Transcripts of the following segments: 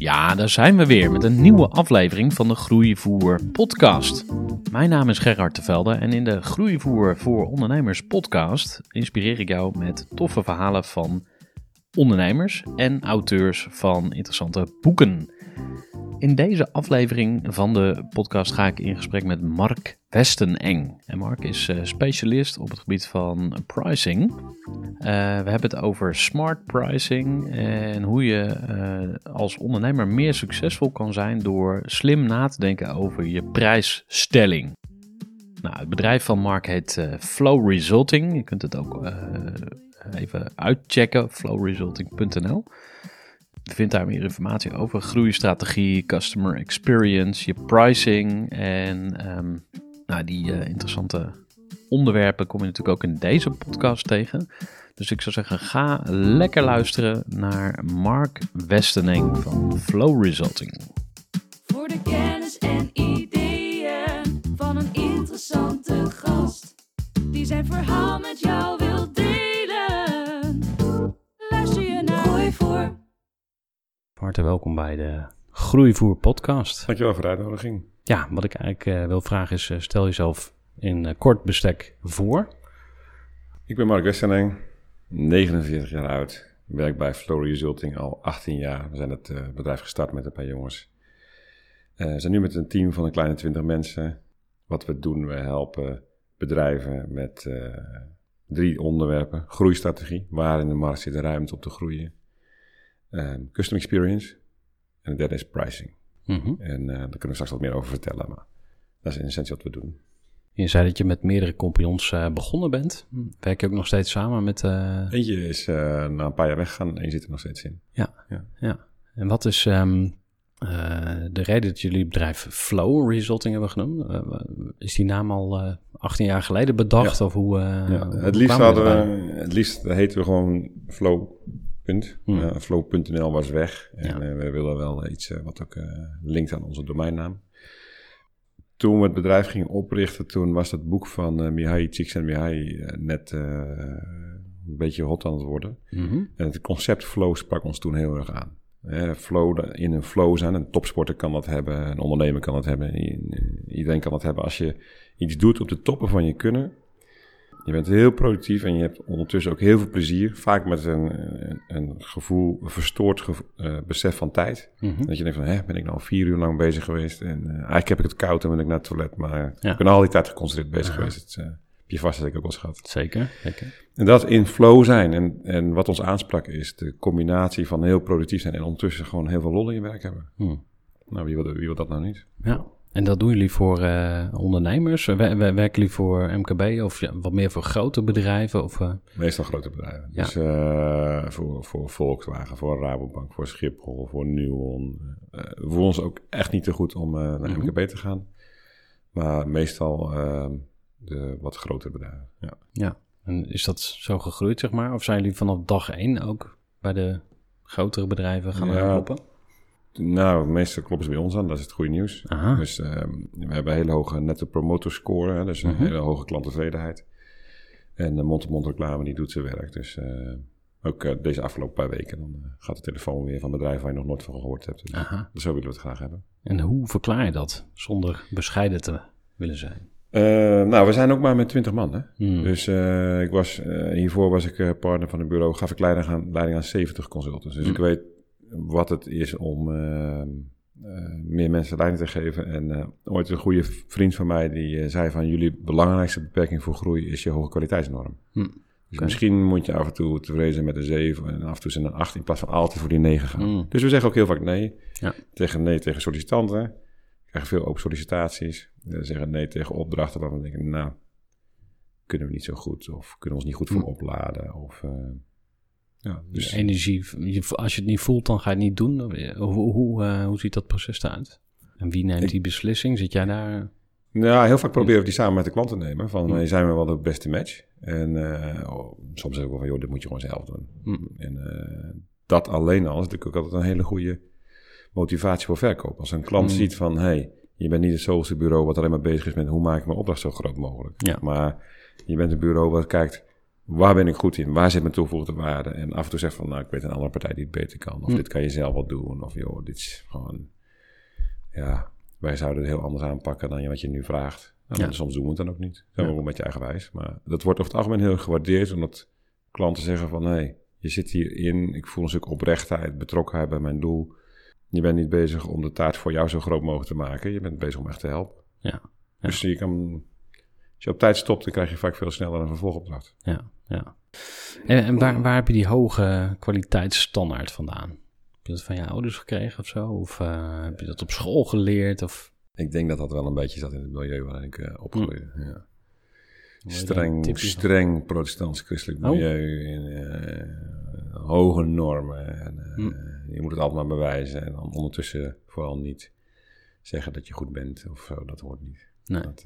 Ja, daar zijn we weer met een nieuwe aflevering van de Groeivoer podcast. Mijn naam is Gerard Tevelde en in de Groeivoer voor Ondernemers podcast inspireer ik jou met toffe verhalen van ondernemers en auteurs van interessante boeken. In deze aflevering van de podcast ga ik in gesprek met Mark Westeneng. En Mark is eh, specialist op het gebied van pricing. Eh, we hebben het over smart pricing en hoe je eh, als ondernemer meer succesvol kan zijn door slim na te denken over je prijsstelling. Nou, het bedrijf van Mark heet Flow Resulting. Je kunt het ook even uitchecken, flowresulting.nl. Vindt daar meer informatie over groeistrategie, customer experience, je pricing en ehm, nou, die eh, interessante onderwerpen kom je natuurlijk ook in deze podcast tegen. Dus ik zou zeggen, ga lekker luisteren naar Mark Westeneng van Flow Resulting. Voor de kennis en ideeën van een interessante gast. Die zijn verhaal met jou wil Hartelijk welkom bij de Groeivoer podcast. Dankjewel voor de uitnodiging. Ja, wat ik eigenlijk eh, wil vragen is, eh, stel jezelf in eh, kort bestek voor. Ik ben Mark Westerning, 49 jaar oud. Werk bij Flow Resulting al 18 jaar. We zijn het bedrijf gestart met een paar jongens. We zijn nu met een team van een kleine 20 mensen. Wat we doen, we helpen bedrijven met drie onderwerpen. Groeistrategie, waar in de markt zit de ruimte om te groeien. Ehm, custom experience. En de derde is pricing. Mhm. En eh, daar kunnen we straks wat meer over vertellen. Maar dat is in essentie wat we doen. Je zei dat je met meerdere compagnons eh, begonnen bent. Werk je ook nog steeds samen met... eh, Eentje is na een paar jaar weggegaan en één zit er nog steeds in. Ja, Ja. ja. En wat is ehm, eh, de reden dat jullie bedrijf Flow Resulting hebben genoemd? Is die naam al eh 18 jaar geleden bedacht? Ja. Of hoe, Ja, hoe het liefst hadden we, het liefst heten we gewoon Flow. Punt. Hmm. Eh, Flow.nl was weg. En Ja. eh, we willen wel iets eh, wat ook eh, linkt aan onze domeinnaam. Toen we het bedrijf gingen oprichten, toen was het boek van eh Mihai Csikszentmihalyi eh, net eh, een beetje hot aan het worden. Mhm. En het concept flow sprak ons toen heel erg aan. Eh, flow, in een flow zijn, een topsporter kan dat hebben, een ondernemer kan dat hebben, iedereen kan dat hebben. Als je iets doet op de toppen van je kunnen, je bent heel productief en je hebt ondertussen ook heel veel plezier, vaak met een, een, een gevoel, een verstoord gevo- eh, besef van tijd. Mhm. Dat je denkt van, hè, ben ik nou vier uur lang bezig geweest en eh, eigenlijk heb ik het koud en ben ik naar het toilet, maar Ja. ik ben al die tijd geconcentreerd bezig Aha. geweest. Eh, heb je vast dat ik ook wel eens gehad. Zeker, zeker. En dat in flow zijn. En, en wat ons aansprak is de combinatie van heel productief zijn en ondertussen gewoon heel veel lol in je werk hebben. Hm. Nou, wie wil, wie wil dat nou niet? Ja. En dat doen jullie voor eh, ondernemers? Wer- wer- werken jullie voor MKB of ja, wat meer voor grote bedrijven? Of, eh, Meestal grote bedrijven. Ja. Dus eh, voor, voor Volkswagen, voor Rabobank, voor Schiphol, voor Nuon. Voelen ons ook echt niet te goed om naar Mhm. MKB te gaan. Maar meestal eh, de wat grotere bedrijven. Ja. ja. En is dat zo gegroeid, zeg maar? Of zijn jullie vanaf dag één ook bij de grotere bedrijven gaan Ja. aankloppen? Nou, meestal kloppen ze bij ons aan. Dat is het goede nieuws. Aha. Dus ehm, we hebben een hele hoge netto promoter score. Hè, dus een Mhm. hele hoge klanttevredenheid. En de mond-to-mond reclame die doet zijn werk. Dus eh, ook deze afgelopen paar weken dan eh, gaat de telefoon weer van bedrijven waar je nog nooit van gehoord hebt. Dus, Aha. zo willen we het graag hebben. En hoe verklaar je dat zonder bescheiden te willen zijn? Eh, nou, we zijn ook maar met 20 man. Hè? Hmm. Dus ik was, hiervoor was ik partner van het bureau, gaf ik leiding aan, leiding aan 70 consultants. Dus Mm. ik weet wat het is om eh, eh, meer mensen leiding te geven. En eh, ooit een goede vriend van mij die zei van jullie belangrijkste beperking voor groei is je hoge kwaliteitsnorm. Hmm. Dus misschien moet je af en toe tevreden zijn met een 7 en af en toe zijn een 8 in plaats van altijd voor die 9 gaan. Hmm. Dus we zeggen ook heel vaak nee. Ja. Tegen nee tegen sollicitanten. We krijgen veel open sollicitaties. We zeggen nee tegen opdrachten waarvan we denken, nou, kunnen we niet zo goed. Of kunnen we ons niet goed voor Hmm. opladen. Of, ja, Dus energie, als je het niet voelt, dan ga je het niet doen. Hoe, hoe, eh, hoe ziet dat proces eruit? En wie neemt Ik- die beslissing? Zit jij daar? nou, heel vaak proberen we die samen met de klant te nemen. Van, eh, zijn we wel de beste match? En eh, oh, soms zeggen we wel van, joh, dit moet je gewoon zelf doen. Hmm. En eh, dat alleen al is natuurlijk ook altijd een hele goede motivatie voor verkoop. Als een klant Hmm. ziet van, hey, je bent niet het zoveelste bureau wat alleen maar bezig is met hoe maak ik mijn opdracht zo groot mogelijk. Ja. Maar je bent een bureau wat kijkt, waar ben ik goed in? Waar zit mijn toegevoegde waarde? En af en toe zegt van, nou, ik weet een andere partij die het beter kan. Of Hmm. dit kan je zelf wel doen. Of joh, dit is gewoon, ja, wij zouden het heel anders aanpakken dan wat je nu vraagt. Nou, Ja. Soms doen we het dan ook niet. We Ja. ook een beetje eigenwijs. Maar dat wordt over het algemeen heel gewaardeerd, omdat klanten zeggen van, hé, hey, je zit hierin, ik voel een stuk oprechtheid, betrokkenheid bij mijn doel. Je bent niet bezig om de taart voor jou zo groot mogelijk te maken. Je bent bezig om echt te helpen. Ja. Dus je kan, als je op tijd stopt, dan krijg je vaak veel sneller een vervolgopdracht. Ja, ja. En, en waar, waar heb je die hoge kwaliteitsstandaard vandaan? Heb je dat van je ouders gekregen of zo? Of eh, heb je dat op school geleerd? Of Ik denk dat dat wel een beetje zat in het milieu waarin ik eh opgroeide. Ja. Hoor je Streng, streng protestants-christelijk Oh. milieu. En, eh, hoge normen. En, Hm. Je moet het altijd maar bewijzen. En dan ondertussen vooral niet zeggen dat je goed bent. Of zo, dat hoort niet. Nee. Dat,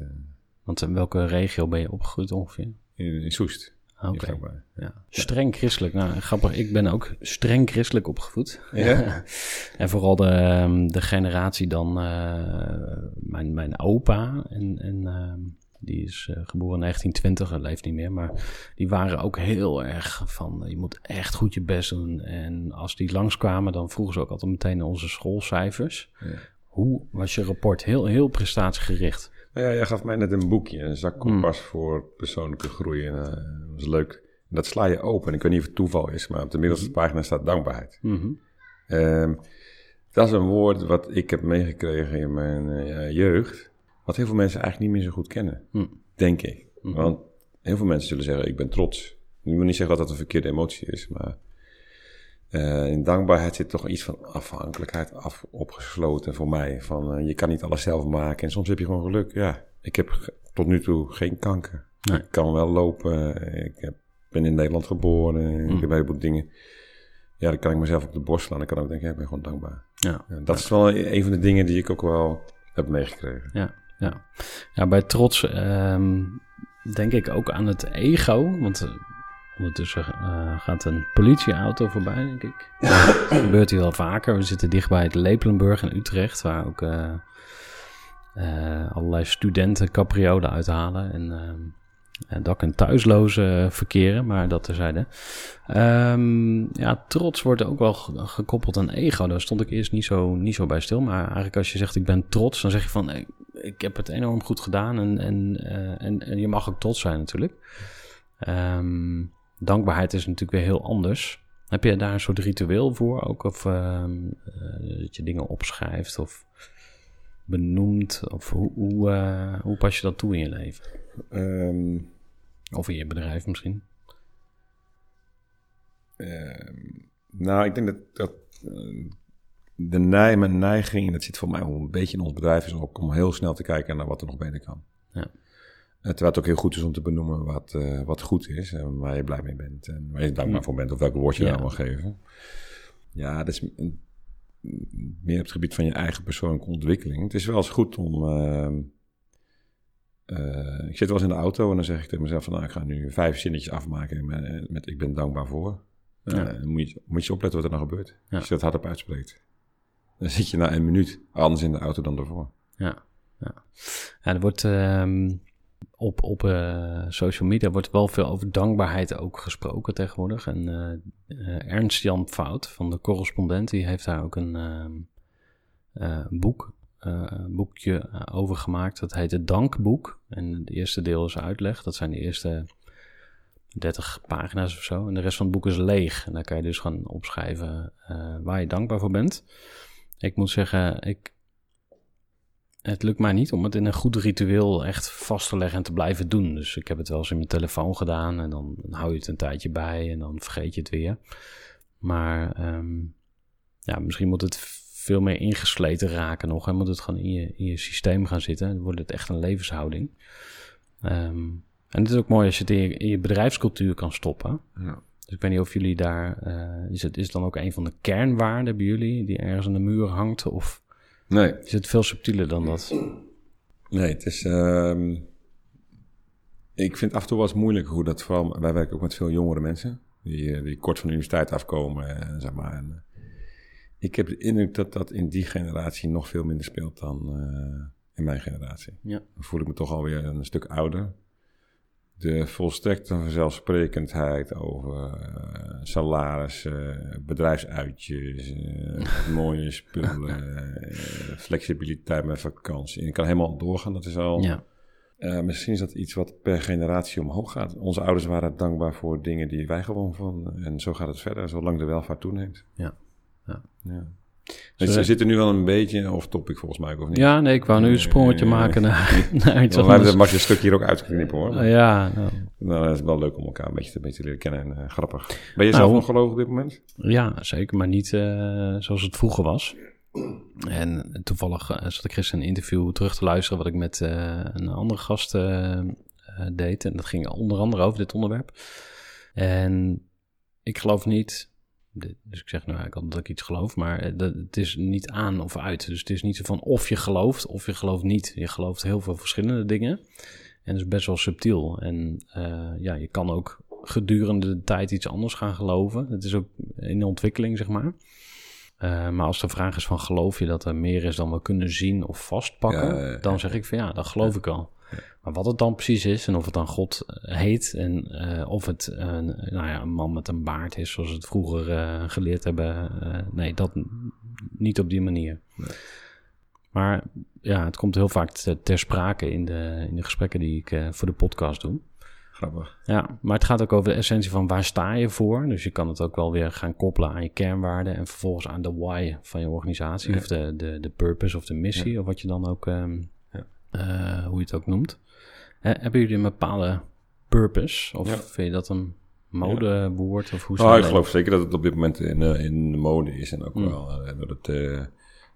Want in welke regio ben je opgegroeid ongeveer? in, in Soest. Oké. Ja. Streng christelijk. Nou, grappig. Ik ben ook streng christelijk opgevoed. Ja? en vooral de, ehm, de generatie dan... eh, mijn, mijn opa, en, en, ehm, die is eh, geboren in 1920, hij leeft niet meer. Maar die waren ook heel erg van... Je moet echt goed je best doen. En als die langskwamen, dan vroegen ze ook altijd meteen onze schoolcijfers. Ja. Hoe was je rapport? Heel, heel prestatiegericht. Nou ja, jij gaf mij net een boekje, een zak kompas Hmm. voor persoonlijke groei. En eh, dat was leuk. Dat sla je open. Ik weet niet of het toeval is, maar op de middelste Hmm. pagina staat dankbaarheid. Mhm. Ehm, dat is een woord wat ik heb meegekregen in mijn eh, jeugd. Wat heel veel mensen eigenlijk niet meer zo goed kennen, denk ik. Want heel veel mensen zullen zeggen, ik ben trots. Ik wil niet zeggen dat dat een verkeerde emotie is, maar... eh, in dankbaarheid zit toch iets van afhankelijkheid af, opgesloten voor mij. Van eh, je kan niet alles zelf maken en soms heb je gewoon geluk. Ja, ik heb tot nu toe geen kanker. Nee. Ik kan wel lopen. Ik heb, ben in Nederland geboren. Ik Mm. heb een heleboel dingen. Ja, dan kan ik mezelf op de borst slaan. Dan kan ik denken, ja, ik ben gewoon dankbaar. Ja. Ja, dat is wel een van de dingen die ik ook wel heb meegekregen. Ja, ja. ja bij trots ehm, denk ik ook aan het ego. Want eh, ondertussen eh, gaat een politieauto voorbij, denk ik. Dat gebeurt hier wel vaker. We zitten dichtbij het Lepelenburg in Utrecht, waar ook eh, eh, allerlei studenten capriolen uithalen. En en dak- en thuislozen verkeren, maar dat terzijde. Ehm ja, trots wordt ook wel ge- gekoppeld aan ego. Daar stond ik eerst niet zo, niet zo bij stil. Maar eigenlijk als je zegt ik ben trots, dan zeg je van ik, ik heb het enorm goed gedaan. En, en, en, en je mag ook trots zijn natuurlijk. Ehm, dankbaarheid is natuurlijk weer heel anders. Heb je daar een soort ritueel voor ook? Of ehm, eh, dat je dingen opschrijft of benoemt? Of hoe, hoe, eh, hoe pas je dat toe in je leven? Ehm, Of in je bedrijf misschien? ehm, nou, ik denk dat, dat eh, de neig, mijn neiging, en dat zit voor mij een beetje in ons bedrijf, is ook om heel snel te kijken naar wat er nog beter kan. Ja. Eh, Terwijl het ook heel goed is om te benoemen wat, eh, wat goed is en waar je blij mee bent en waar je dankbaar Mm. voor bent of welk woord je Ja. daar wil geven. Ja, dat is meer op het gebied van je eigen persoonlijke ontwikkeling. Het is wel eens goed om. ehm, eh, ik zit wel eens in de auto en dan zeg ik tegen mezelf: van, nou, ik ga nu vijf zinnetjes afmaken met, met ik ben dankbaar voor. Ja. dan moet, je, moet je opletten wat er nou gebeurt. Ja. Als je dat hardop uitspreekt. Dan zit je na een minuut anders in de auto dan daarvoor. Ja, ja. ja er wordt, ehm, op, op eh, social media wordt wel veel over dankbaarheid ook gesproken tegenwoordig. En eh, eh, Ernst Jan Fout van de correspondent, die heeft daar ook een ehm, eh, boek, boekje over gemaakt. Dat heet het Dankboek. En het eerste deel is uitleg. Dat zijn de eerste 30 pagina's of zo. En de rest van het boek is leeg. En daar kan je dus gaan opschrijven waar je dankbaar voor bent. Ik moet zeggen, ik, het lukt mij niet om het in een goed ritueel echt vast te leggen en te blijven doen. Dus ik heb het wel eens in mijn telefoon gedaan en dan hou je het een tijdje bij en dan vergeet je het weer. Maar ehm, ja, misschien moet het veel meer ingesleten raken nog en moet het gewoon in je, in je systeem gaan zitten. Dan wordt het echt een levenshouding. Ehm, en het is ook mooi als je het in je, in je bedrijfscultuur kan stoppen. Ja. Dus ik weet niet of jullie daar... eh, is, het, is het dan ook een van de kernwaarden bij jullie... die ergens aan de muur hangt? Of Nee, is het veel subtieler dan dat? nee, het is. ehm, ik vind af en toe wel eens moeilijk hoe dat vooral. Wij werken ook met veel jongere mensen. Die, eh, die kort van de universiteit afkomen. En, zeg maar. En, eh, ik heb de indruk dat dat in die generatie nog veel minder speelt dan eh, in mijn generatie. Ja. Dan voel ik me toch alweer een stuk ouder. De volstrekte vanzelfsprekendheid over eh, salarissen, bedrijfsuitjes, eh, mooie spullen, eh, flexibiliteit met vakantie. En ik kan helemaal doorgaan, dat is al... Ja, misschien is dat iets wat per generatie omhoog gaat. Onze ouders waren dankbaar voor dingen die wij gewoon vonden. En zo gaat het verder, zolang de welvaart toeneemt. Ja. Ja. ja. Dus we zitten nu wel een beetje off topic volgens mij, of niet? ja nee, ik wou nu een sprongetje Nee, nee, maken naar, naar iets anders. mag je een stuk hier ook uitknippen hoor. Eh, ja, nou, Nou, dat is wel leuk om elkaar een beetje, een beetje te leren kennen en eh, grappig. Ben je Nou, zelf nog gelovig op dit moment? ja, zeker, maar niet eh, zoals het vroeger was. En toevallig eh, zat ik gisteren een interview terug te luisteren... wat ik met een andere gast deed. En dat ging onder andere over dit onderwerp. En ik geloof niet... Dus ik zeg nou eigenlijk altijd dat ik iets geloof, maar eh, dat- het is niet aan of uit. Dus het is niet zo van of je gelooft of je gelooft niet. Je gelooft heel veel verschillende dingen. En dat is best wel subtiel. En eh, ja, je kan ook gedurende de tijd iets anders gaan geloven. Het is ook in de ontwikkeling, zeg maar. Eh, maar als de vraag is van geloof je dat er meer is dan we kunnen zien of vastpakken, Ja, dan zeg ik van ja, dat geloof ik al. Maar wat het dan precies is en of het dan God eh, heet en eh, of het een, nou ja, een man met een baard is zoals we het vroeger eh, geleerd hebben, nee, dat niet op die manier. Maar ja, het komt heel vaak te- ter sprake in de, in de gesprekken die ik voor de podcast doe. Grappig. Ja, maar het gaat ook over de essentie van waar sta je voor. Dus je kan het ook wel weer gaan koppelen aan je kernwaarden en vervolgens aan de why van je organisatie. Ja. Of de, de, de purpose of de missie, of wat je dan ook, ehm, Ja. hoe je het ook noemt. Hebben jullie een bepaalde purpose? Of Ja. vind je dat een modewoord? Of hoe zou ik geloof zeker dat het op dit moment in, eh, in de mode is. En ook Hmm. wel eh, dat het eh,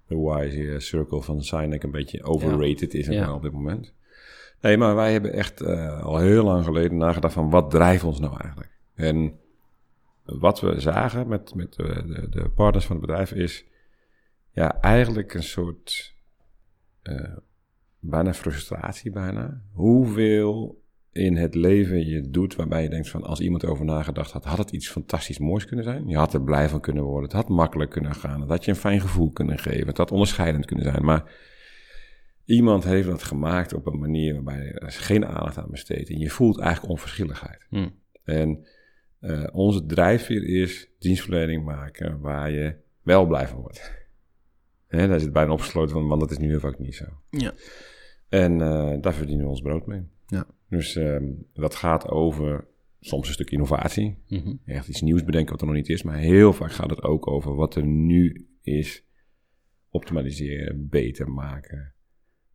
de wise circle van Sinek een beetje overrated is op dit moment. Nee, maar wij hebben echt al heel lang geleden nagedacht van wat drijft ons nou eigenlijk? En wat we zagen met, met de, de, de partners van het bedrijf is ja, eigenlijk een soort bijna frustratie bijna. Hoeveel in het leven je doet waarbij je denkt van als iemand over nagedacht had, had het iets fantastisch moois kunnen zijn. Je had er blij van kunnen worden. Het had makkelijk kunnen gaan. Het had je een fijn gevoel kunnen geven. Het had onderscheidend kunnen zijn. Maar iemand heeft dat gemaakt op een manier waarbij er geen aandacht aan besteedt. En je voelt eigenlijk onverschilligheid. Hm. En eh, onze drijfveer is dienstverlening maken waar je wel blij van wordt. Hè, daar zit bijna opgesloten van, want dat is nu heel vaak niet zo. Ja. En eh, daar verdienen we ons brood mee. Ja. Dus ehm, dat gaat over soms een stuk innovatie. Mhm. Echt iets nieuws bedenken wat er nog niet is. Maar heel vaak gaat het ook over wat er nu is. Optimaliseren, beter maken,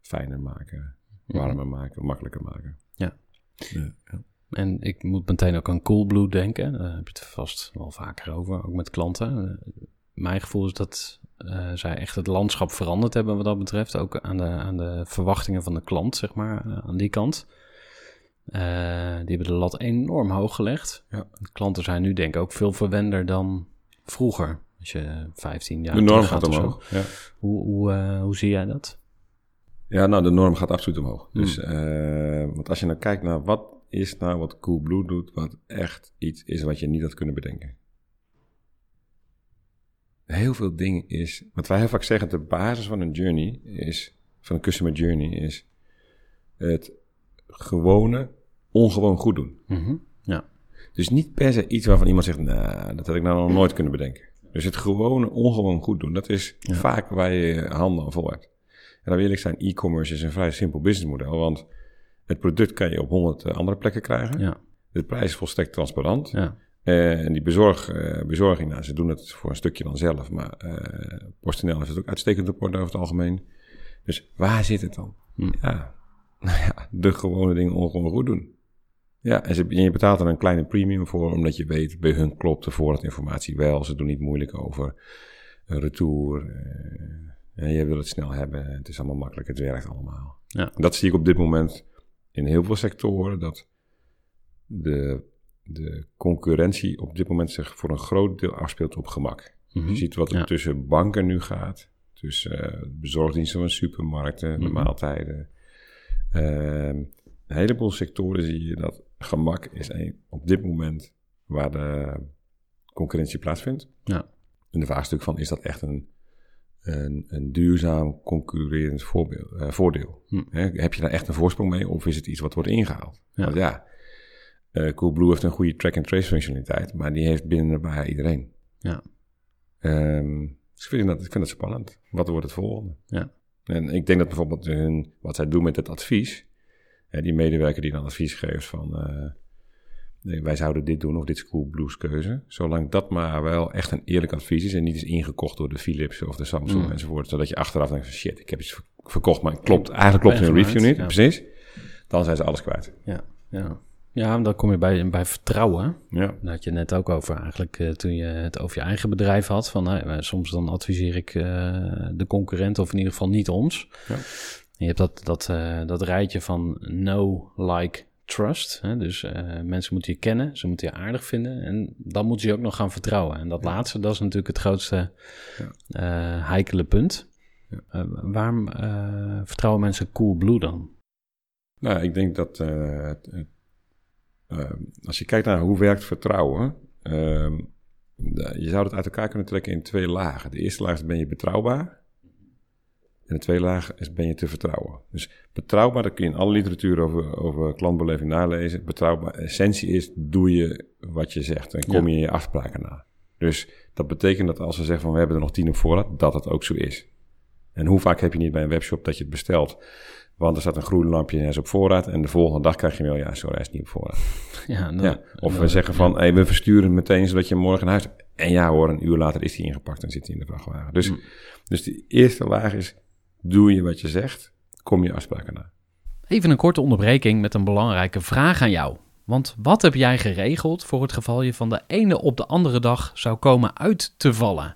fijner maken, warmer maken, makkelijker maken. Ja. Ja, ja. En ik moet meteen ook aan Coolblue denken. Daar heb je het vast wel vaker over, ook met klanten. Eh, Mijn gevoel is dat eh, zij echt het landschap veranderd hebben wat dat betreft. Ook aan de, aan de verwachtingen van de klant, zeg maar, eh, aan die kant. Eh, die hebben de lat enorm hoog gelegd. Ja. Klanten zijn nu denk ik ook veel verwender dan vroeger. Als je 15 jaar De norm gaat omhoog. Ja. Hoe, hoe, hoe zie jij dat? Ja, nou, de norm gaat absoluut omhoog. Hmm. Dus, want als je nou kijkt naar wat is nou wat Coolblue doet, wat echt iets is wat je niet had kunnen bedenken. Heel veel dingen is, wat wij heel vaak zeggen, de basis van een journey is, van een customer journey is het gewone, ongewoon goed doen. Mhm. Ja. Dus niet per se iets waarvan iemand zegt, nou, dat had ik nou nog nooit kunnen bedenken. Dus het gewone, ongewoon goed doen, dat is vaak waar je handen aan vol hebt. En dan wil ik zijn, e-commerce is een vrij simpel businessmodel, want het product kan je op honderd eh, andere plekken krijgen. Ja. De prijs is volstrekt transparant. Ja. Eh, en die bezorg, eh, bezorging, nou, ze doen het voor een stukje dan zelf, maar eh PostNL heeft het ook uitstekend rapport over het algemeen. Dus waar zit het dan? Hm. Ja, nou ja, de gewone dingen ongewoon goed doen. Ja, en, ze, en je betaalt er een kleine premium voor, omdat je weet, bij hun klopt de voorraadinformatie wel. Ze doen niet moeilijk over retour. eh, en je wil het snel hebben. Het is allemaal makkelijk, het werkt allemaal. Ja. En dat zie ik op dit moment in heel veel sectoren, dat de, de concurrentie op dit moment zich voor een groot deel afspeelt op gemak. Mhm. Je ziet wat er Ja. tussen banken nu gaat, tussen eh, bezorgdiensten van supermarkten, de Mhm. maaltijden. Ehm, een heleboel sectoren zie je dat gemak is een, op dit moment waar de concurrentie plaatsvindt. Ja. En de vraag is natuurlijk van, is dat echt een, een, een duurzaam concurrerend voorbeeld, eh, voordeel? Hm. Hè, heb je daar echt een voorsprong mee of is het iets wat wordt ingehaald? Ja. Want ja, eh, Coolblue heeft een goede track-and-trace functionaliteit, maar die heeft binnen bij iedereen. Ja. Ehm, dus ik vind, dat, ik vind dat spannend. Wat wordt het volgende? Ja. En ik denk dat bijvoorbeeld hun, wat zij doen met het advies, hè, die medewerker die dan advies geeft van eh, wij zouden dit doen of dit is Coolblue's keuze. Zolang dat maar wel echt een eerlijk advies is en niet is ingekocht door de Philips of de Samsung Mm. enzovoort. Zodat je achteraf denkt van shit, ik heb iets ver- verkocht, maar klopt, eigenlijk klopt hun review niet. ja. Precies. Dan zijn ze alles kwijt. Ja. Ja. Ja, dan kom je bij, bij vertrouwen. Ja. Daar had je net ook over eigenlijk eh, toen je het over je eigen bedrijf had. Van, nou, eh, soms dan adviseer ik eh, de concurrent of in ieder geval niet ons. Ja. Je hebt dat, dat, dat rijtje van know, like, trust. Hè? Dus mensen moeten je kennen, ze moeten je aardig vinden. En dan moeten ze je ook nog gaan vertrouwen. En dat laatste, dat is natuurlijk het grootste heikele punt. Ja. Waarom vertrouwen mensen Coolblue dan? Nou, ik denk dat het- als je kijkt naar hoe werkt vertrouwen, ehm, je zou het uit elkaar kunnen trekken in twee lagen. De eerste laag is ben je betrouwbaar. En de tweede laag is ben je te vertrouwen. Dus betrouwbaar, dat kun je in alle literatuur over, over klantbeleving nalezen. Betrouwbaar, essentie is, doe je wat je zegt en kom je in je afspraken na. Dus dat betekent dat als ze zeggen van we hebben er nog tien op voorraad, dat het ook zo is. En hoe vaak heb je niet bij een webshop dat je het bestelt? Want er staat een groen lampje en is op voorraad. En de volgende dag krijg je wel, ja, sorry, hij is niet op voorraad. Ja, dan- Ja. Of we dan- zeggen van, hey, we versturen meteen zodat je morgen naar huis. En ja hoor, een uur later is hij ingepakt en zit hij in de vrachtwagen. Dus, dus de eerste laag is, doe je wat je zegt, kom je afspraken na. Even een korte onderbreking met een belangrijke vraag aan jou. Want wat heb jij geregeld voor het geval je van de ene op de andere dag zou komen uit te vallen?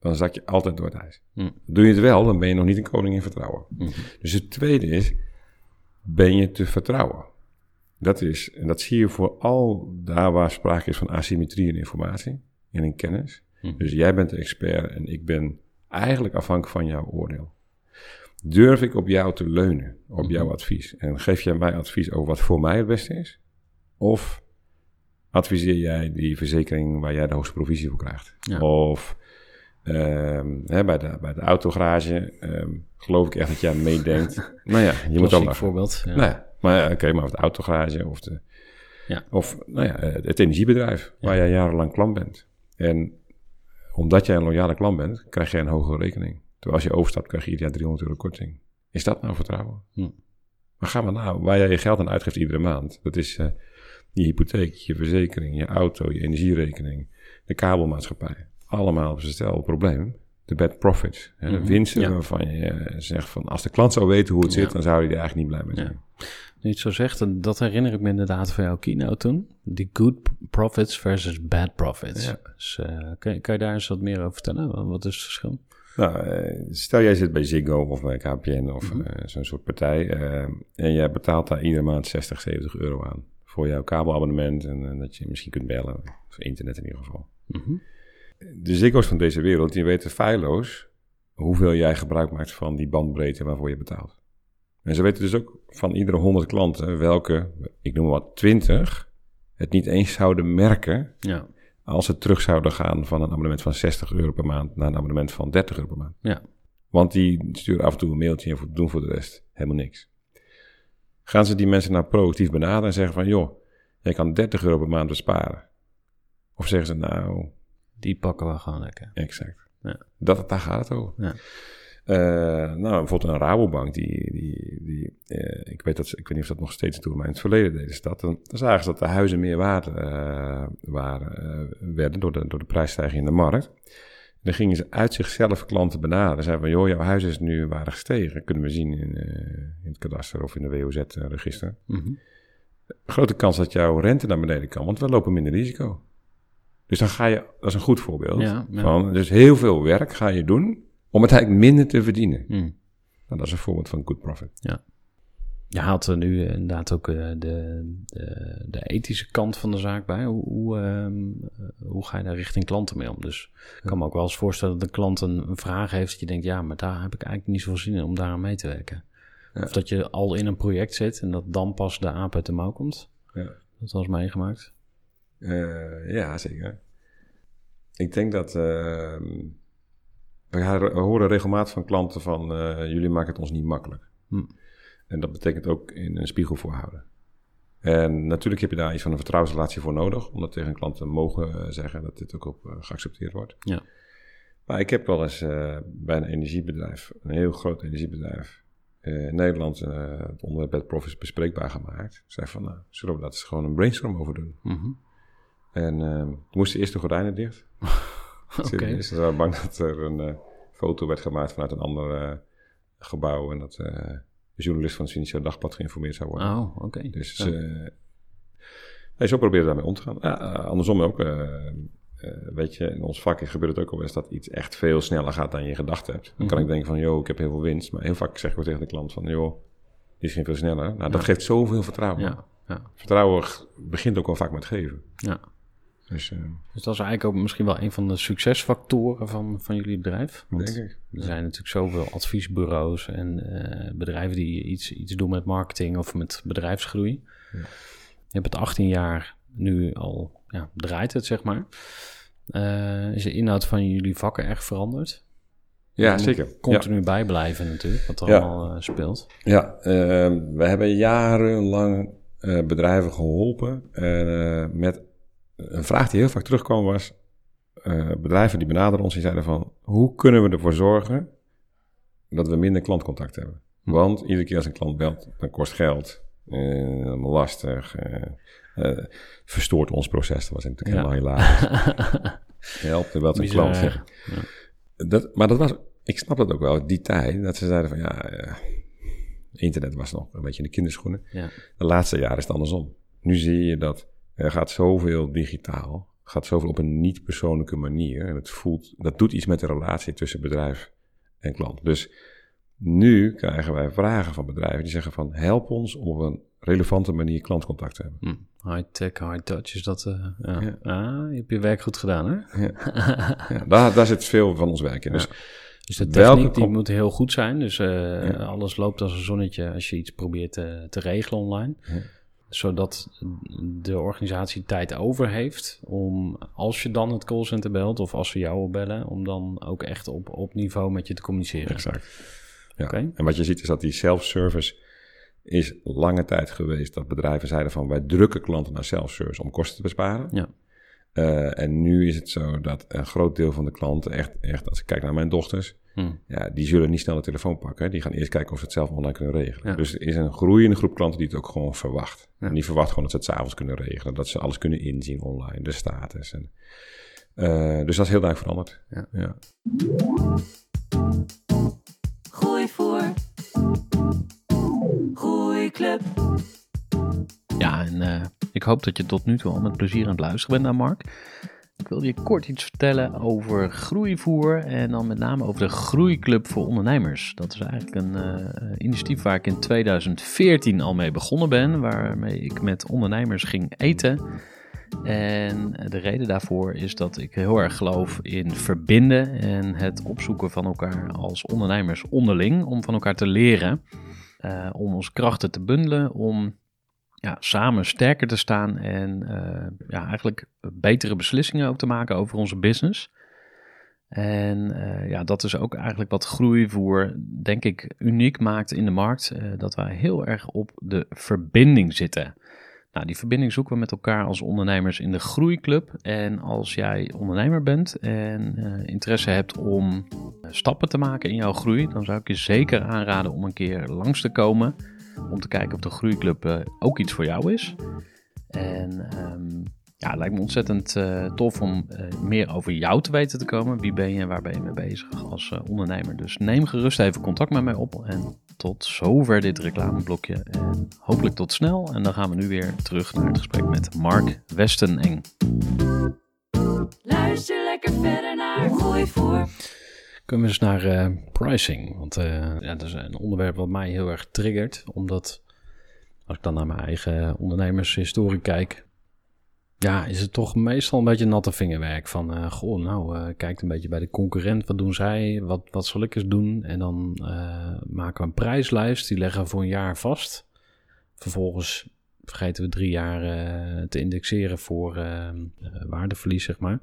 dan zak je altijd door het ijs. Hm. Doe je het wel, dan ben je nog niet een koning in vertrouwen. Mhm. Dus het tweede is, ben je te vertrouwen? Dat is, en dat zie je vooral daar waar sprake is van asymmetrie in informatie en in kennis. Mhm. Dus jij bent de expert en ik ben eigenlijk afhankelijk van jouw oordeel. Durf ik op jou te leunen, op jouw advies? En geef jij mij advies over wat voor mij het beste is? Of adviseer jij die verzekering waar jij de hoogste provisie voor krijgt? Ja. Of ehm, hè, bij, de, bij de autogarage ehm, geloof ik echt dat jij meedenkt. nou ja, je moet dan lachen. voorbeeld. Ja. Nou ja, maar ja, oké, maar of de autogarage of, de, Ja. of nou ja, eh, het energiebedrijf waar jij jarenlang klant bent. En omdat jij een loyale klant bent, krijg je een hogere rekening. Terwijl als je overstapt, krijg je ieder jaar 300 euro korting. Is dat nou vertrouwen? Hm. Maar ga maar nou, waar jij je geld aan uitgeeft iedere maand. Dat is eh, je hypotheek, je verzekering, je auto, je energierekening, de kabelmaatschappij. Allemaal op hetzelfde probleem. De bad profits. hè, De Mhm, winsten ja. waarvan je eh, zegt van... als de klant zou weten hoe het Ja. zit... dan zou hij er eigenlijk niet blij mee zijn. Nu je het zo zegt, dat herinner ik me inderdaad van jouw keynote toen. Die good profits versus bad profits. Ja. Dus, eh, kan, je- kan je daar eens wat meer over vertellen? Wat is het verschil? Nou, eh, stel jij zit bij Ziggo of bij KPN of Mhm. zo'n soort partij... en jij betaalt daar iedere maand 60, 70 euro aan... voor jouw kabelabonnement en dat je misschien kunt bellen. Of internet in ieder geval. Mhm. De Ziggo's van deze wereld, die weten feilloos... hoeveel jij gebruik maakt van die bandbreedte waarvoor je betaalt. En ze weten dus ook van iedere 100 klanten welke, ik noem maar wat, 20... het niet eens zouden merken Ja, als ze terug zouden gaan van een abonnement van 60 euro per maand naar een abonnement van 30 euro per maand. ja. Want die sturen af en toe een mailtje en doen voor de rest helemaal niks. Gaan ze die mensen nou proactief benaderen en zeggen van... joh, jij kan 30 euro per maand besparen. Of zeggen ze nou, Die pakken we gewoon lekker. exact. Ja. Dat, daar gaat het over. Ja. Eh, nou, bijvoorbeeld een Rabobank, die, die, die, eh, ik, weet dat, ze- ik weet niet of dat nog steeds doen, maar in het verleden deden ze dat. Dan, dan zagen ze dat de huizen meer waard eh, waren, werden door de, door de prijsstijging in de markt. Dan gingen ze uit zichzelf klanten benaderen. Zeiden van, joh, jouw huis is nu waardig gestegen. Kunnen we zien in, in het kadaster of in de WOZ-register. Mhm. Grote kans dat jouw rente naar beneden kan, want we lopen minder risico. Dus dan ga je, dat is een goed voorbeeld. Ja, ja. Van, dus heel veel werk ga je doen om het eigenlijk minder te verdienen. Mhm. Nou, dat is een voorbeeld van good profit. Je haalt er nu eh, inderdaad ook eh, de, de, de ethische kant van de zaak bij. Hoe, hoe, ehm, eh, hoe ga je daar richting klanten mee om? Dus ik kan me ook wel eens voorstellen dat de klant een, een vraag heeft dat je denkt, ja, maar daar heb ik eigenlijk niet zoveel zin in om daaraan mee te werken. Ja. Of dat je al in een project zit en dat dan pas de aap uit de mouw komt. Ja. Dat was meegemaakt. Eh, ja, zeker. Ik denk dat. eh, we horen regelmatig van klanten van. eh, jullie maken het ons niet makkelijk. Hm. En dat betekent ook in een spiegel voorhouden. En natuurlijk heb je daar iets van een vertrouwensrelatie voor nodig. Om dat tegen een klant te mogen eh, zeggen dat dit ook op geaccepteerd wordt. Ja. Maar ik heb wel eens bij een energiebedrijf, een heel groot energiebedrijf. in Nederland het onderwerp bad profits bespreekbaar gemaakt. Ik zei van, nou, zullen we daar eens gewoon een brainstorm over doen? Mhm. En eh, toen moesten eerst de gordijnen dicht. Oké. Ze waren bang dat er een eh, foto werd gemaakt vanuit een ander eh, gebouw. En dat eh, de journalist van het Financieel Dagblad geïnformeerd zou worden. Oh, oké. Dus Ja. eh, nee, zo proberen daarmee om te gaan. Eh, andersom ook. eh, eh, weet je, in ons vak gebeurt het ook al eens dat iets echt veel sneller gaat dan je gedacht hebt. Dan kan Mhm. ik denken van, joh, ik heb heel veel winst. Maar heel vaak zeg ik ook tegen de klant van, joh, die ging veel sneller. Nou, dat Ja. geeft zoveel vertrouwen. Ja, ja, Vertrouwen begint ook al vaak met geven. ja. Dus, eh, Dus dat is eigenlijk ook misschien wel een van de succesfactoren van, van jullie bedrijf. Want denk ik. Er zijn natuurlijk zoveel adviesbureaus en eh, bedrijven die iets, iets doen met marketing of met bedrijfsgroei. Ja. Je hebt het 18 jaar nu al, ja, draait het zeg maar. Eh, is de inhoud van jullie vakken erg veranderd? Ja, zeker. Ja. Continu bijblijven natuurlijk, wat er Ja. allemaal speelt. Ja, we hebben jarenlang bedrijven geholpen eh, met een vraag die heel vaak terugkwam was... eh, bedrijven die benaderen ons die zeiden van... hoe kunnen we ervoor zorgen dat we minder klantcontact hebben? Hm. Want iedere keer als een klant belt, dan kost geld. eh, lastig. eh, verstoort ons proces. Dat was natuurlijk Ja. helemaal hilarisch. Helpt er wel een klant. ja. ja. Dat, maar dat was, ik snap dat ook wel, die tijd, dat ze zeiden van ja, internet was nog een beetje in de kinderschoenen. Ja. De laatste jaren is het andersom. Nu zie je dat er gaat zoveel digitaal, gaat zoveel op een niet-persoonlijke manier. En het voelt, dat doet iets met de relatie tussen bedrijf en klant. Dus nu krijgen wij vragen van bedrijven die zeggen van help ons om op een relevante manier klantcontact te hebben. Hm. High tech, high touch, is dat... eh, ja. Ja. Ah, je hebt je werk goed gedaan, hè? Ja, daar, daar zit veel van ons werk in. Dus Dus de techniek die moet heel goed zijn. Dus eh, Ja. alles loopt als een zonnetje als je iets probeert te, te regelen online. Zodat de organisatie tijd over heeft om, als je dan het callcenter belt of als ze jou wil bellen, om dan ook echt op, op niveau met je te communiceren. Exact. Ja. Oké. En wat je ziet is dat die self-service is lange tijd geweest dat bedrijven zeiden van wij drukken klanten naar self-service om kosten te besparen. Ja. Eh, en nu is het zo dat een groot deel van de klanten echt, echt als ik kijk naar mijn dochters, Hm. ja, die zullen niet snel de telefoon pakken. Die gaan eerst kijken of ze het zelf online kunnen regelen. Ja. Dus er is een groeiende groep klanten die het ook gewoon verwacht. Ja. En die verwacht gewoon dat ze het s'avonds kunnen regelen. Dat ze alles kunnen inzien online, de status. En, Uh, dus dat is heel duidelijk veranderd. Ja. ja. Groeivoer. Groeiclub. Ja, en uh, ik hoop dat je tot nu toe al met plezier aan het luisteren bent naar Mark. Ik wil je kort iets vertellen over groeivoer en dan met name over de Groeiclub voor Ondernemers. Dat is eigenlijk een uh, initiatief waar ik in 2014 al mee begonnen ben, waarmee ik met ondernemers ging eten. En de reden daarvoor is dat ik heel erg geloof in verbinden en het opzoeken van elkaar als ondernemers onderling, om van elkaar te leren, uh, om onze krachten te bundelen, om ja, samen sterker te staan en uh, ja, eigenlijk betere beslissingen ook te maken over onze business. En uh, ja, dat is ook eigenlijk wat groeivoer, denk ik, uniek maakt in de markt. Uh, dat wij heel erg op de verbinding zitten. Nou, die verbinding zoeken we met elkaar als ondernemers in de Groeiclub. En als jij ondernemer bent en interesse hebt om stappen te maken in jouw groei, dan zou ik je zeker aanraden om een keer langs te komen om te kijken of de groeiclub uh, ook iets voor jou is. En um, ja, het lijkt me ontzettend uh, tof om uh, meer over jou te weten te komen. Wie ben je en waar ben je mee bezig als ondernemer? Dus neem gerust even contact met mij op. En tot zover dit reclameblokje. En hopelijk tot snel. En dan gaan we nu weer terug naar het gesprek met Mark Westeneng. Luister lekker verder naar Groeivoer. Kunnen we eens naar uh, pricing. Want uh, ja, dat is een onderwerp wat mij heel erg triggert. Omdat als ik dan naar mijn eigen ondernemershistorie kijk. Ja, is het toch meestal een beetje natte vingerwerk. Van, uh, goh, nou, kijk een beetje bij de concurrent. Wat doen zij? Wat, wat zal ik eens doen? En dan maken we een prijslijst. Die leggen we voor een jaar vast. Vervolgens vergeten we drie jaar te indexeren voor waardeverlies, zeg maar.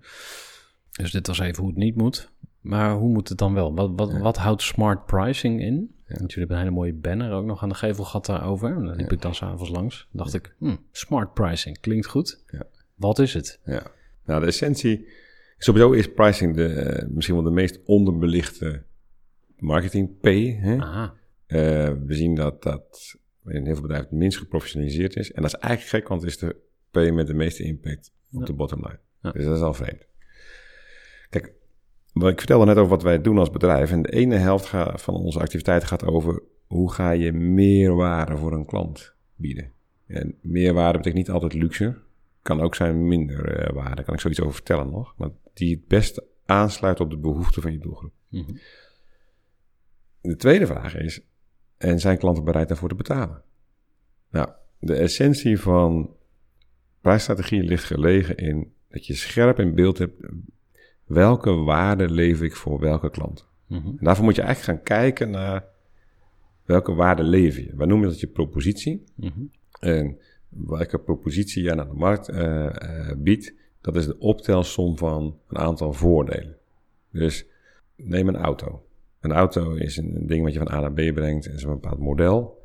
Dus dit was even hoe het niet moet. Maar hoe moet het dan wel? Wat, wat, ja. wat houdt smart pricing in? Ja. Want jullie hebben een hele mooie banner ook nog aan de gevelgat daarover. En daar liep ja. ik dan s'avonds langs. dacht ik, hmm, smart pricing, klinkt goed. Wat is het? Ja, nou de essentie... Sowieso is pricing de, uh, misschien wel de meest onderbelichte marketing P. Hè? Uh, we zien dat dat in heel veel bedrijven het minst geprofessionaliseerd is. En dat is eigenlijk gek, want het is de P met de meeste impact op de bottom line. Dus dat is al vreemd. Kijk, ik vertelde net over wat wij doen als bedrijf. En de ene helft van onze activiteiten gaat over hoe ga je meer waarde voor een klant bieden. En meerwaarde betekent niet altijd luxe. Kan ook zijn minder uh, waarde. Daar kan ik zoiets over vertellen nog. Maar die het beste aansluit op de behoeften van je doelgroep. Mm -hmm. De tweede vraag is: en zijn klanten bereid daarvoor te betalen? Nou, de essentie van prijsstrategie ligt gelegen in dat je scherp in beeld hebt welke waarde lever ik voor welke klant. Mm -hmm. En daarvoor moet je eigenlijk gaan kijken naar welke waarde lever je. Wij noemen dat je propositie. Mm -hmm. En welke propositie jij naar de markt uh, uh, biedt, dat is de optelsom van een aantal voordelen. Dus neem een auto. Een auto is een ding wat je van A naar B brengt en is een bepaald model.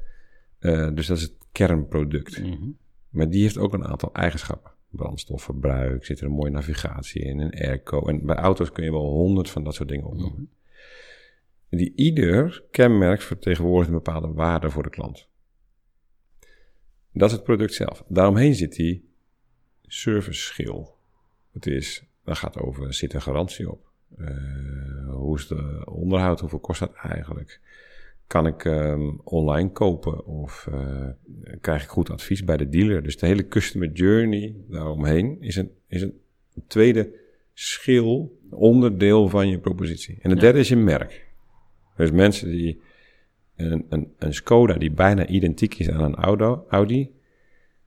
Uh, dus dat is het kernproduct. Mm -hmm. Maar die heeft ook een aantal eigenschappen brandstofverbruik, zit er een mooie navigatie in, een airco. En bij auto's kun je wel honderd van dat soort dingen opnoemen. -hmm. Die ieder kenmerk vertegenwoordigt een bepaalde waarde voor de klant. Dat is het product zelf. Daaromheen zit die service schil. Het is, dat gaat over, zit er garantie op? Uh, hoe is de onderhoud? Hoeveel kost dat eigenlijk? Kan ik um, online kopen of uh, krijg ik goed advies bij de dealer? Dus de hele customer journey daaromheen is een, is een tweede schil, onderdeel van je propositie. En de derde is je merk. Dus mensen die een, een, een Skoda die bijna identiek is aan een Auto, Audi,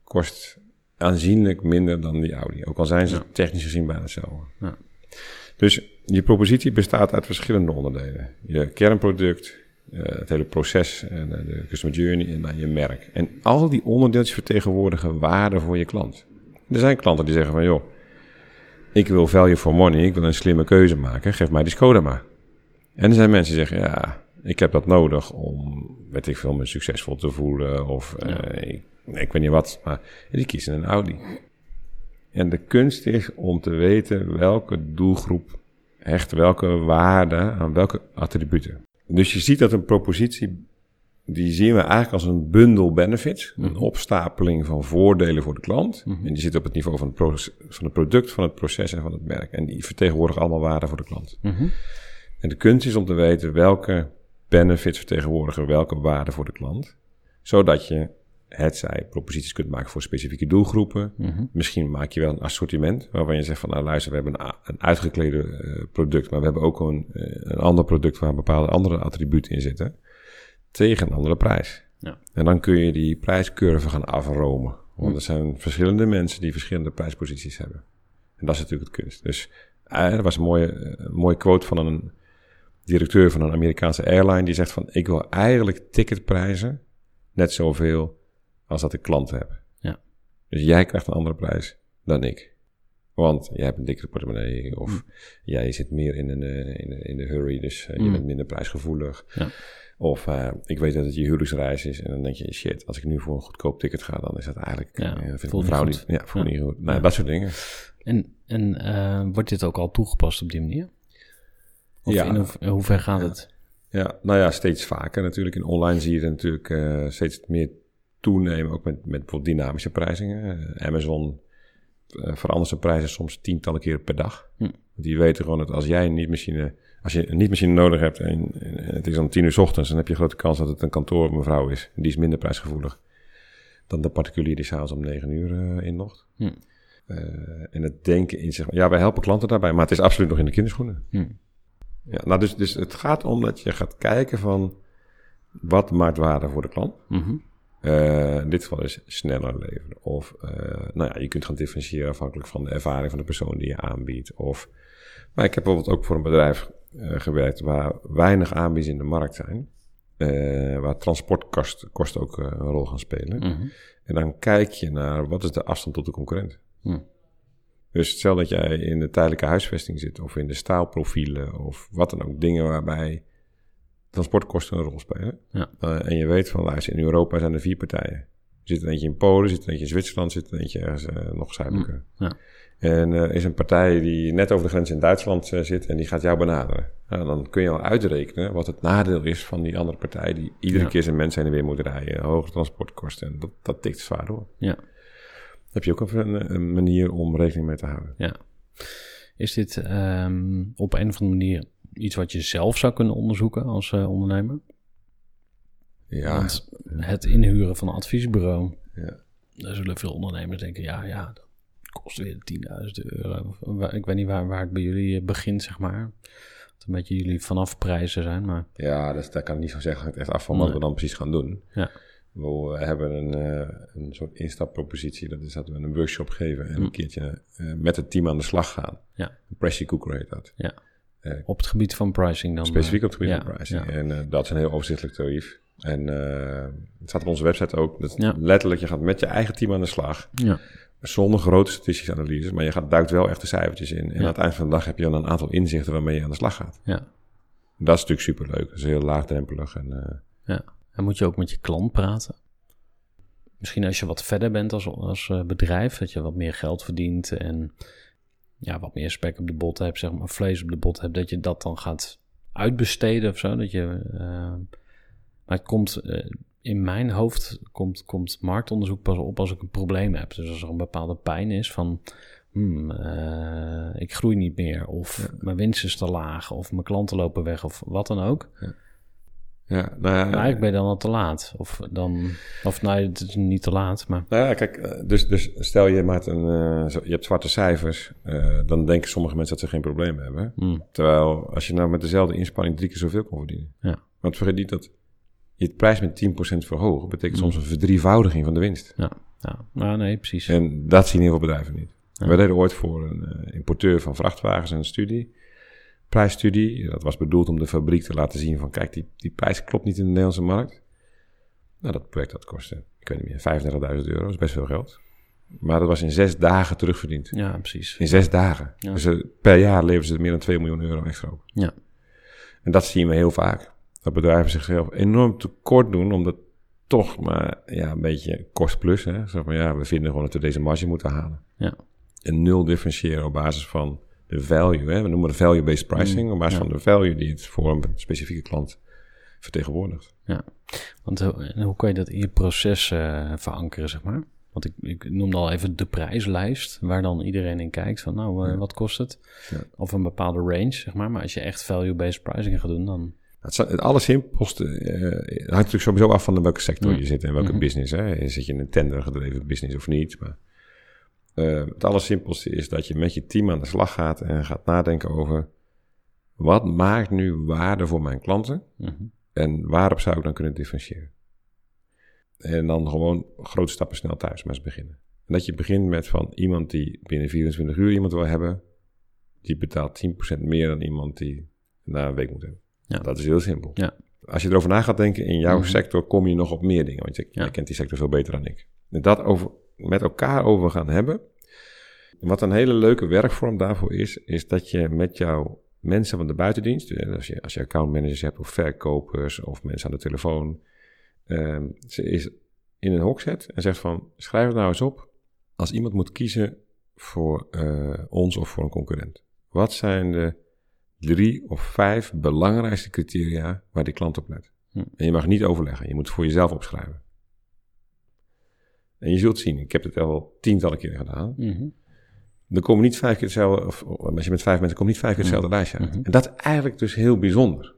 kost aanzienlijk minder dan die Audi. Ook al zijn ze ja. technisch gezien bijna hetzelfde. Ja. Dus je propositie bestaat uit verschillende onderdelen. Je kernproduct, het hele proces en uh, de customer journey en dan je merk. En al die onderdeeltjes vertegenwoordigen waarde voor je klant. Er zijn klanten die zeggen van joh, ik wil value for money, ik wil een slimme keuze maken, geef mij die Skoda maar. En er zijn mensen die zeggen ja, ik heb dat nodig om, weet ik veel, me succesvol te voelen of ja. uh, ik, ik, weet niet wat, maar die kiezen een Audi. En de kunst is om te weten welke doelgroep hecht welke waarde aan welke attributen. Dus je ziet dat een propositie die zien we eigenlijk als een bundel benefits. Een Mhm. opstapeling van voordelen voor de klant. Mhm. En die zit op het niveau van het, proces- van het product, van het proces en van het merk. En die vertegenwoordigen allemaal waarde voor de klant. Mhm. En de kunst is om te weten welke benefits vertegenwoordigen welke waarde voor de klant. Zodat je het zij proposities kunt maken voor specifieke doelgroepen. Mhm. Misschien maak je wel een assortiment waarvan je zegt van nou luister, we hebben een, een uitgeklede eh, product, maar we hebben ook een, eh, een ander product waar bepaalde andere attributen in zitten. Tegen een andere prijs. Ja. En dan kun je die prijscurve gaan afromen. Want Hm. er zijn verschillende mensen die verschillende prijsposities hebben. En dat is natuurlijk het kunst. Dus eh, er was een mooie, een mooie quote van een directeur van een Amerikaanse airline. Die zegt van ik wil eigenlijk ticketprijzen net zoveel als dat ik klanten heb. Ja. Dus jij krijgt een andere prijs dan ik. Want jij hebt een dikkere portemonnee of jij zit meer in, een, eh, in, de, in de hurry, dus eh, je Mm. bent minder prijsgevoelig. Ja. Of eh, ik weet dat het je huwelijksreis is en dan denk je, shit, als ik nu voor een goedkoop ticket ga, dan is dat eigenlijk, Ja, vind ik vrouw niet ja, voelt Ja. niet goed. Nou, Ja. dat soort dingen. En, en wordt dit ook al toegepast op die manier? Of Ja. in, hoe, in hoever gaat het? Ja, nou ja, steeds vaker natuurlijk. In online zie je het natuurlijk steeds meer toenemen, ook met, met bijvoorbeeld dynamische prijzingen. Eh, Amazon eh, verandert zijn prijzen soms tientallen keren per dag. Hm. Die weten gewoon dat als jij een niet-machine, als je een niet-machine nodig hebt en, en het is om tien uur 's ochtends, dan heb je een grote kans dat het een kantoormevrouw is. Die is minder prijsgevoelig dan de particulier die s'avonds om negen uur eh inlogt. Hm. En het denken in zich, ja, wij helpen klanten daarbij, maar het is absoluut nog in de kinderschoenen. Hm. Ja, nou dus, dus het gaat om dat je gaat kijken van wat maakt waarde voor de klant. Mhm. Eh, in dit geval is sneller leveren. Of eh, nou ja, je kunt gaan differentiëren afhankelijk van de ervaring van de persoon die je aanbiedt. Of, maar ik heb bijvoorbeeld ook voor een bedrijf eh, gewerkt waar weinig aanbieders in de markt zijn. waar transportkosten kosten ook een rol gaan spelen. Mhm. En dan kijk je naar wat is de afstand tot de concurrent. Hm. Dus stel dat jij in de tijdelijke huisvesting zit, of in de staalprofielen, of wat dan ook, dingen waarbij transportkosten een rol spelen. Ja. Eh, en je weet van, luister, in Europa zijn er vier partijen. Er zit er eentje in Polen, zit er eentje in Zwitserland, er zit er eentje ergens eh, nog zuidelijker. Ja. En er is een partij die net over de grens in Duitsland eh, zit en die gaat jou benaderen. Nou, dan kun je al uitrekenen wat het nadeel is van die andere partij die iedere Ja. keer zijn mensen heen en weer moet rijden. Hoge transportkosten en dat, dat tikt zwaar door. Ja. Heb je ook een, een manier om rekening mee te houden? Ja. Is dit ehm, op een of andere manier iets wat je zelf zou kunnen onderzoeken als eh, ondernemer? Ja, Want het inhuren van een adviesbureau, ja. daar zullen veel ondernemers denken, ja, ja, dat kost weer 10.000 euro. Ik weet niet waar, waar het bij jullie eh, begint, zeg maar. Dat een beetje jullie vanaf prijzen zijn, maar ja dus daar kan ik niet zo zeggen. Het echt af van wat Nee. we dan precies gaan doen. ja. We hebben een, eh, een soort instappropositie. Dat is dat we een workshop geven en Hm. een keertje eh, met het team aan de slag gaan. Ja. Een pressure cooker heet dat. Ja. Eh, Op het gebied van pricing dan. Specifiek op eh, het gebied ja, van pricing. ja. En eh, dat is een heel overzichtelijk tarief. En eh, het staat op onze website ook. Dat Ja. Letterlijk, je gaat met je eigen team aan de slag. Ja. Zonder grote statistische analyses. Maar je gaat, duikt wel echt de cijfertjes in. En Ja. aan het eind van de dag heb je dan een aantal inzichten waarmee je aan de slag gaat. ja. Dat is natuurlijk superleuk. Dat is heel laagdrempelig. En, eh, Ja, en moet je ook met je klant praten? Misschien als je wat verder bent als, als eh, bedrijf, dat je wat meer geld verdient en ja, wat meer spek op de bot hebt, zeg maar, vlees op de bot hebt, dat je dat dan gaat uitbesteden of zo. Dat je, eh, maar het komt eh, in mijn hoofd komt, komt marktonderzoek pas op als ik een probleem heb. Dus als er een bepaalde pijn is van hmm, eh, ik groei niet meer of mijn winst is te laag of mijn klanten lopen weg of wat dan ook. ja, nou ja, Maar eigenlijk ben je dan al te laat. Of dan, of nou, het is niet te laat, maar Nou ja, kijk, eh, dus, dus stel je maakt een, eh, je hebt zwarte cijfers, eh, dan denken sommige mensen dat ze geen probleem hebben. hmm, Terwijl als je nou met dezelfde inspanning drie keer zoveel kon verdienen. Ja. Want vergeet niet dat je het prijs met 10% verhogen, betekent Mm. soms een verdrievoudiging van de winst. ja, ja. Nou, nee, precies. En dat zien heel veel bedrijven niet. Ja. We deden ooit voor een eh, importeur van vrachtwagens een studie, prijsstudie. Dat was bedoeld om de fabriek te laten zien van, kijk, die, die prijs klopt niet in de Nederlandse markt. Nou, dat project dat kostte, ik weet niet meer, 35.000 euro, dat is best veel geld. Maar dat was in zes dagen terugverdiend. Ja, precies. In zes dagen. Ja. Dus eh, per jaar leveren ze meer dan 2 miljoen euro extra op. Ja. En dat zien we heel vaak. Dat bedrijven zichzelf enorm tekort doen, omdat toch maar ja, een beetje kost plus. Hè? Zeg maar, ja, we vinden gewoon dat we deze marge moeten halen. Ja. En nul differentiëren op basis van de value. Hè? We noemen het value-based pricing. Mm, op basis ja. van de value die het voor een specifieke klant vertegenwoordigt. Want hoe, kan je dat in je proces eh, verankeren, zeg maar? Want ik, ik noemde al even de prijslijst, waar dan iedereen in kijkt van, nou, eh, Ja. wat kost het? Ja. Of een bepaalde range, zeg maar. Maar als je echt value-based pricing gaat doen, dan... Het, het allersimpelste eh, hangt natuurlijk sowieso af van welke sector Mm. je zit en welke Mhm. business. Hè. Zit je in een tendergedreven business of niet? Maar, eh, het allersimpelste is dat je met je team aan de slag gaat en gaat nadenken over wat maakt nu waarde voor mijn klanten Mhm. en waarop zou ik dan kunnen differentiëren. En dan gewoon grote stappen snel thuis maar eens beginnen. En dat je begint met van iemand die binnen 24 uur iemand wil hebben, die betaalt 10% meer dan iemand die na een week moet hebben. Ja. Dat is heel simpel. Ja. Als je erover na gaat denken, in jouw Mhm. sector kom je nog op meer dingen. Want je, Ja. je kent die sector veel beter dan ik. En dat over, met elkaar over gaan hebben. Wat een hele leuke werkvorm daarvoor is, is dat je met jouw mensen van de buitendienst, als je, als je accountmanagers hebt of verkopers of mensen aan de telefoon, ehm, ze is in een hok zet en zegt van, schrijf het nou eens op. Als iemand moet kiezen voor eh, ons of voor een concurrent. Wat zijn de drie of vijf belangrijkste criteria waar die klant op let? Hm. En je mag niet overleggen, je moet het voor jezelf opschrijven. En je zult zien, ik heb het al tientallen keren gedaan. Mhm. Er komen niet vijf keer hetzelfde, of of als je met vijf mensen komt niet vijf keer hetzelfde lijstje uit. Mhm. En dat is eigenlijk dus heel bijzonder.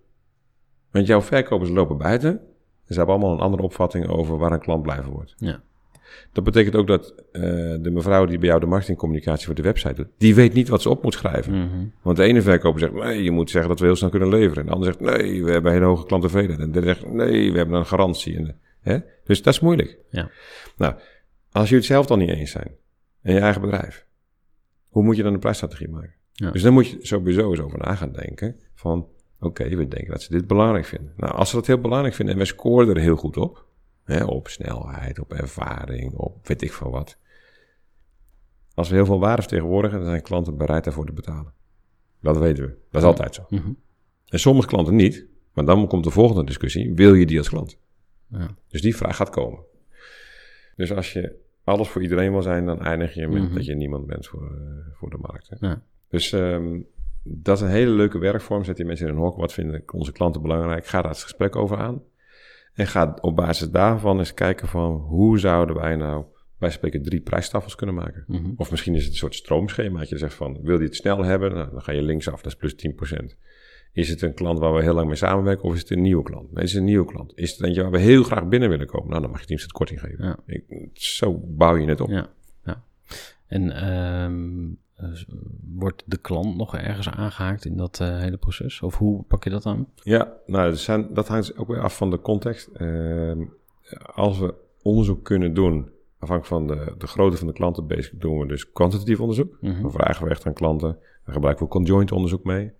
Want jouw verkopers lopen buiten en ze hebben allemaal een andere opvatting over waar een klant blij van wordt. Ja. Dat betekent ook dat eh, de mevrouw die bij jou de marketingcommunicatie voor de website doet, die weet niet wat ze op moet schrijven. Mhm. Want de ene verkoper zegt, nee, je moet zeggen dat we heel snel kunnen leveren. En de ander zegt, nee, we hebben een hele hoge klanttevredenheid. En de derde zegt, nee, we hebben een garantie. En, de- hè? Dus dat is moeilijk. Ja. Nou, als jullie het zelf dan niet eens zijn, in je eigen bedrijf, hoe moet je dan een prijsstrategie maken? Ja. Dus dan moet je sowieso eens over na gaan denken van, oké, we denken dat ze dit belangrijk vinden. Nou, als ze dat heel belangrijk vinden en wij scoren er heel goed op, hè, op snelheid, op ervaring, op weet ik veel wat. Als we heel veel waarde vertegenwoordigen, dan zijn klanten bereid daarvoor te betalen. Dat weten we. Dat is altijd zo. Mhm. En sommige klanten niet. Maar dan komt de volgende discussie. Wil je die als klant? Ja. Dus die vraag gaat komen. Dus als je alles voor iedereen wil zijn, dan eindig je met Mhm. dat je niemand bent voor, eh, voor de markt. Hè? Ja. Dus ehm, dat is een hele leuke werkvorm. Zet die mensen in een hok. Wat vinden onze klanten belangrijk? Ga daar het gesprek over aan. En ga op basis daarvan eens kijken van hoe zouden wij nou bij spreken drie prijstafels kunnen maken. Mhm. Of misschien is het een soort stroomschema. Dat je zegt van, wil je het snel hebben? Nou, dan ga je linksaf, dat is plus 10%. Is het een klant waar we heel lang mee samenwerken of is het een nieuwe klant? Nee, is het een nieuwe klant. Is het eentje waar we heel graag binnen willen komen? Nou, dan mag je 10% korting geven. Ja. Ik, zo bouw je het op. Ja, ja. En ehm, eh, wordt de klant nog ergens aangehaakt in dat eh, hele proces? Of hoe pak je dat aan? Ja, nou, er zijn, dat hangt ook weer af van de context. Ehm, als we onderzoek kunnen doen, afhankelijk van de, de grootte van de klantenbase, doen we dus kwantitatief onderzoek. Mhm. Dan vragen we echt aan klanten. Dan gebruiken we conjoint onderzoek mee.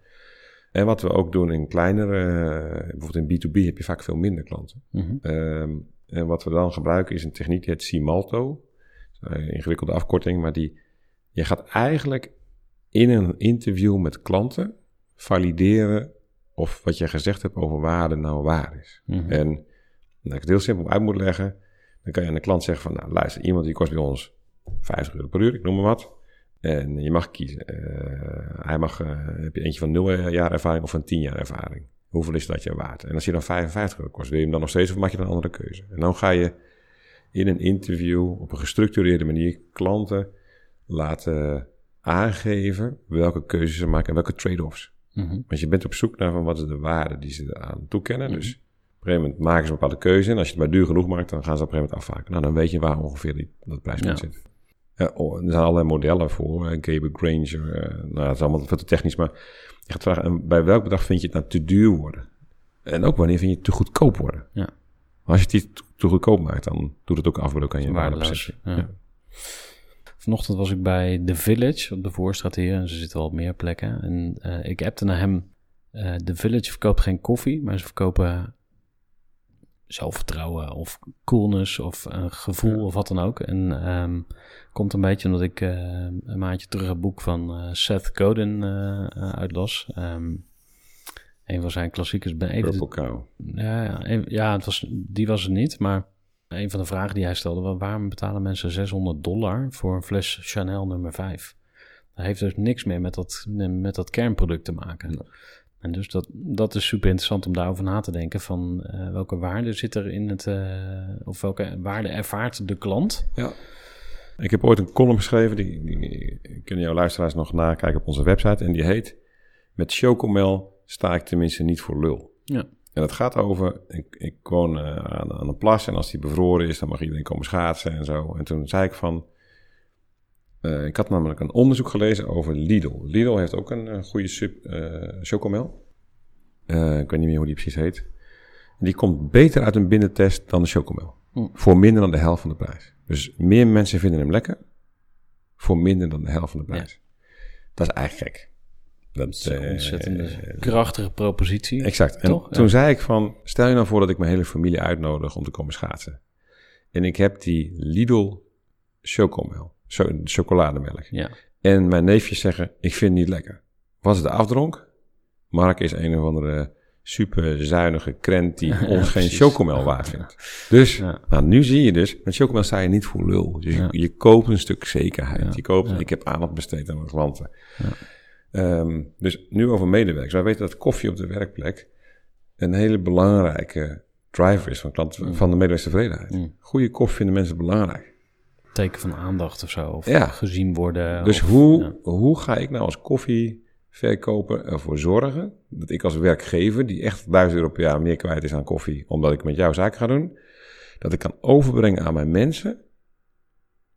En wat we ook doen in kleinere, eh, bijvoorbeeld in B2B heb je vaak veel minder klanten. Mhm. Ehm, en wat we dan gebruiken is een techniek die heet CMALTO. Een ingewikkelde afkorting, maar die, je gaat eigenlijk in een interview met klanten valideren of wat je gezegd hebt over waarde nou waar is. Mhm. En nou, ik het heel simpel uit moet leggen, dan kan je aan de klant zeggen van, nou luister, iemand die kost bij ons 50 euro per uur, ik noem maar wat. En je mag kiezen. Eh, hij mag, eh, heb je eentje van 0 jaar ervaring of van 10 jaar ervaring. Hoeveel is dat je waard? En als je dan 55 euro kost, wil je hem dan nog steeds of maak je dan een andere keuze? En dan ga je in een interview op een gestructureerde manier klanten laten aangeven welke keuzes ze maken en welke trade-offs. Mhm. Want je bent op zoek naar van wat is de waarde die ze eraan toekennen. Mhm. Dus op een gegeven moment maken ze een bepaalde keuze. En als je het maar duur genoeg maakt, dan gaan ze op een gegeven moment afhaken. Nou, dan weet je waar ongeveer die, dat prijspunt Ja. zit. Oh, er zijn allerlei modellen voor. uh, Gaber, Granger. eh, nou, het is allemaal veel te technisch. Maar je gaat vragen, en bij welk bedrag vind je het nou te duur worden? En ook wanneer vind je het te goedkoop worden? Ja. Maar als je het niet te, goedkoop maakt, dan doet het ook afbreuk aan je Waardeloos. Ja. Ja. Vanochtend was ik bij The Village op de Voorstraat hier. En ze zitten wel op meer plekken. En eh, ik appte naar hem. eh The Village verkoopt geen koffie, maar ze verkopen zelfvertrouwen of coolness of een gevoel Ja. of wat dan ook. En ehm, komt een beetje omdat ik eh, een maandje terug een boek van eh, Seth Godin eh, eh, uitlas. Ehm, een van zijn klassiekers. Ben even Purple Cow. ja, ja, een- ja het was, die was het niet. Maar een van de vragen die hij stelde was... waarom betalen mensen 600 dollar voor een fles Chanel nummer 5? Dat heeft dus niks meer met dat, met dat kernproduct te maken. En dus dat, dat is super interessant om daarover na te denken. Van eh, welke waarde zit er in het, eh, of welke waarde ervaart de klant? Ja. Ik heb ooit een column geschreven, die, die kunnen jouw luisteraars nog nakijken op onze website. En die heet, met chocomel sta ik tenminste niet voor lul. Ja. En het gaat over, ik, ik woon eh, aan, aan een plas en als die bevroren is, dan mag iedereen komen schaatsen en zo. En toen zei ik van, eh, ik had namelijk een onderzoek gelezen over Lidl. Lidl heeft ook een eh, goede sub, eh, chocomel. Ik weet niet meer hoe die precies heet. Die komt beter uit een bindentest dan de chocomel. Hm. Voor minder dan de helft van de prijs. Dus meer mensen vinden hem lekker. Voor minder dan de helft van de prijs. Dat is eigenlijk gek. Dat is een ontzettende krachtige propositie. Exact. En Toch? toen Ja. zei ik van, stel je nou voor dat ik mijn hele familie uitnodig om te komen schaatsen. En ik heb die Lidl chocomel, cho- chocolademelk. Ja. En mijn neefjes zeggen, ik vind het niet lekker. Wat is de afdronk? Mark is een of andere super zuinige krent die ons geen chocomel waard vindt. Dus, Ja. nou, nu zie je dus, met chocomel sta je niet voor lul. Dus je- Ja. je, koopt een stuk zekerheid. Je koopt, ik heb aandacht besteed aan mijn klanten. Ja. Ehm, dus nu over medewerkers. Wij weten dat koffie op de werkplek een hele belangrijke driver is van, klant, Mm. van de medewerkerstevredenheid. Mm. Goede koffie vinden mensen belangrijk. Teken van aandacht of zo. Of Ja. gezien worden. Dus of- hoe, ja. hoe ga ik nou als koffieverkoper ervoor zorgen dat ik als werkgever, die echt 1000 euro per jaar meer kwijt is aan koffie, omdat ik met jou zaken ga doen, dat ik kan overbrengen aan mijn mensen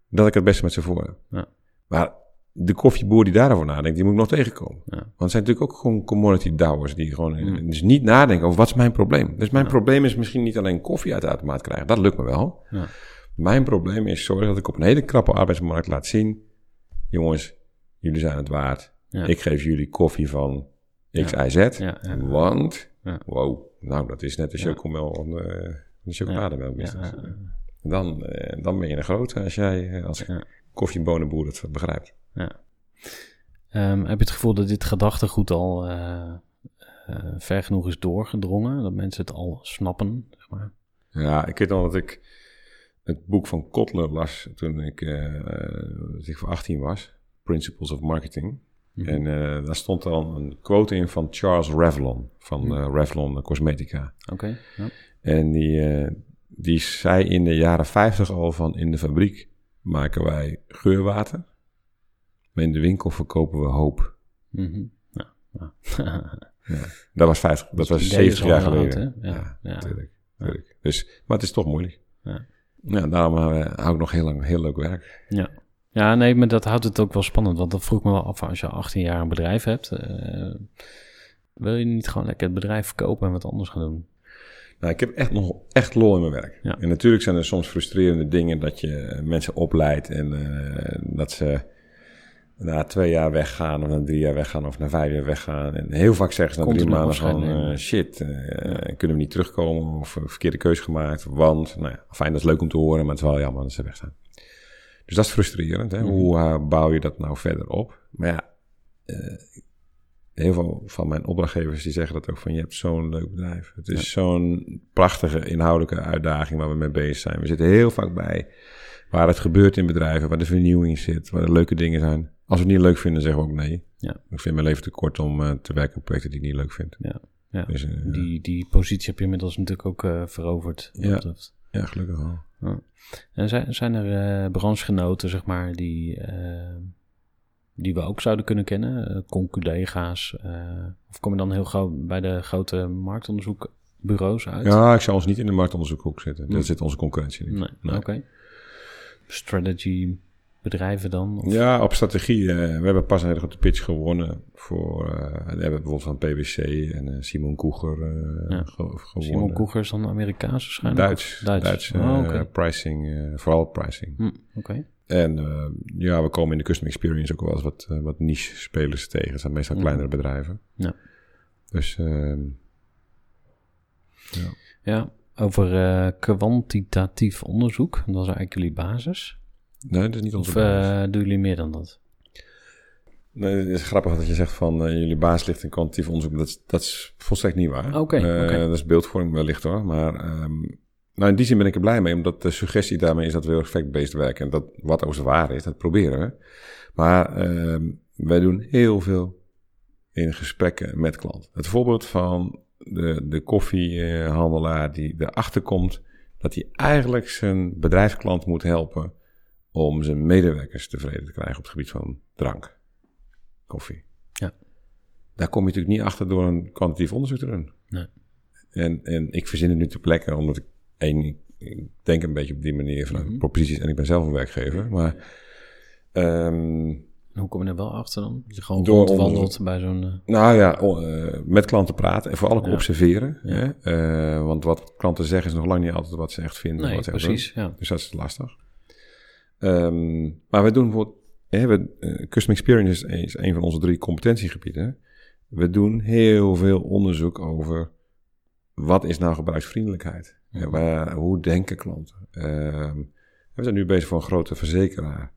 dat ik het beste met ze voor heb. Ja. Maar de koffieboer die daarover nadenkt, die moet ik nog tegenkomen. Ja. Want het zijn natuurlijk ook gewoon commodity douwers die gewoon Mm. dus niet nadenken over wat is mijn probleem. Dus mijn probleem is misschien niet alleen koffie uit de automaat krijgen, dat lukt me wel. Ja. Mijn probleem is zorgen dat ik op een hele krappe arbeidsmarkt laat zien, jongens, jullie zijn het waard. Ja. Ik geef jullie koffie van X, Ja. Y, Z. Ja. Want, wow, nou dat is net de chocomel van de, de chocolademelk. Dan, eh, dan ben je een grote als jij eh, als koffiebonenboer het begrijpt. Ja. Ehm, heb je het gevoel dat dit gedachtegoed al ver genoeg is doorgedrongen? Dat mensen het al snappen, zeg maar? Ja, ik weet nog dat ik het boek van Kotler las toen ik, eh ik voor 18 was. Principles of Marketing. Mhm. En eh, daar stond dan een quote in van Charles Revlon, van eh, Revlon Cosmetica. Oké, ja. En die, die zei in de jaren 50 al van in de fabriek maken wij geurwater. Maar in de winkel verkopen we hoop. Mhm. ja. ja. Dat was, 50, dat was het idee is 70 jaar geleden. hè? Ja, natuurlijk. Dus, maar het is toch moeilijk. Ja. Ja, daarom eh, hou ik nog heel lang heel leuk werk. Ja. ja, nee, maar dat houdt het ook wel spannend. Want dat vroeg me wel af, als je 18 jaar een bedrijf hebt... eh, wil je niet gewoon lekker het bedrijf verkopen en wat anders gaan doen? Nou, ik heb echt nog echt lol in mijn werk. Ja. En natuurlijk zijn er soms frustrerende dingen dat je mensen opleidt en eh, dat ze na twee jaar weggaan of na drie jaar weggaan of na vijf jaar weggaan. En heel vaak zeggen ze na drie maanden nemen. eh, shit, eh, kunnen we niet terugkomen of een verkeerde keuze gemaakt. Want, nou ja, fijn, dat is leuk om te horen, maar het is wel jammer dat ze weg zijn. Dus dat is frustrerend. Hè? Mhm. Hoe eh, bouw je dat nou verder op? Maar ja, eh, heel veel van mijn opdrachtgevers die zeggen dat ook van je hebt zo'n leuk bedrijf. Het is zo'n prachtige inhoudelijke uitdaging waar we mee bezig zijn. We zitten heel vaak bij waar het gebeurt in bedrijven, waar de vernieuwing zit, waar er leuke dingen zijn. Als we het niet leuk vinden, zeggen we ook nee. Ja. Ik vind mijn leven te kort om eh, te werken aan projecten die ik niet leuk vind. Ja, ja. Dus, eh, Die, die positie heb je inmiddels natuurlijk ook eh, veroverd. Ja. dat ja, gelukkig wel. En zijn, zijn er branchegenoten, zeg maar, die, die we ook zouden kunnen kennen? Conculega's? of kom je dan heel gauw bij de grote marktonderzoekbureaus uit? Ja, ik zou ons niet in de marktonderzoekhoek zitten. Daar zit onze concurrentie niet. Nee, Nee. oké. Strategy bedrijven dan? Of- Ja, op strategie. eh, we hebben pas een hele grote pitch gewonnen. Voor, eh, we hebben bijvoorbeeld van PwC en eh, Simon Koeger Ja. ge- gewonnen. Simon Koeger is dan Amerikaans waarschijnlijk? Duits. Duits. Duits, Oh, pricing, vooral pricing. Hm, oké. En ja, we komen in de custom experience ook wel eens wat, wat niche spelers tegen. Het zijn meestal Mhm. kleinere bedrijven. Ja. Dus ehm, ja. Ja, over eh, kwantitatief onderzoek. Dat is eigenlijk jullie basis. Nee, dat is niet onze Of basis. eh, doen jullie meer dan dat? Nee, het is grappig dat je zegt van eh, jullie baas ligt in kwantitatief onderzoek. Dat is, dat is volstrekt niet waar. Oké. Dat is beeldvorming wellicht hoor. Maar ehm, nou, in die zin ben ik er blij mee. Omdat de suggestie daarmee is dat we heel effect-based werken. En dat wat ook waar is, dat proberen we. Maar ehm, wij doen heel veel in gesprekken met klanten. Het voorbeeld van de, de koffiehandelaar die erachter komt dat hij eigenlijk zijn bedrijfsklant moet helpen om zijn medewerkers tevreden te krijgen op het gebied van drank, koffie. Ja. Daar kom je natuurlijk niet achter door een kwantitatief onderzoek te doen. Nee. En, en ik verzin het nu ter plekke, omdat ik één, ik denk een beetje op die manier vanuit Mhm. proposities en ik ben zelf een werkgever. Maar ehm, Hoe kom je er wel achter dan? Dat je gewoon Door rondwandelt bij zo'n... eh, Nou ja, eh, met klanten praten en vooral ook Ja. observeren. Ja. Hè? Eh, want wat klanten zeggen is nog lang niet altijd wat ze echt vinden. nee, wat ze precies. Ja. Dus dat is lastig. Ehm, maar we doen bijvoorbeeld... Hè, we, custom experience is, is een van onze drie competentiegebieden. We doen heel veel onderzoek over... wat is nou gebruiksvriendelijkheid? Ja, waar- hoe denken klanten? Ehm, we zijn nu bezig voor een grote verzekeraar...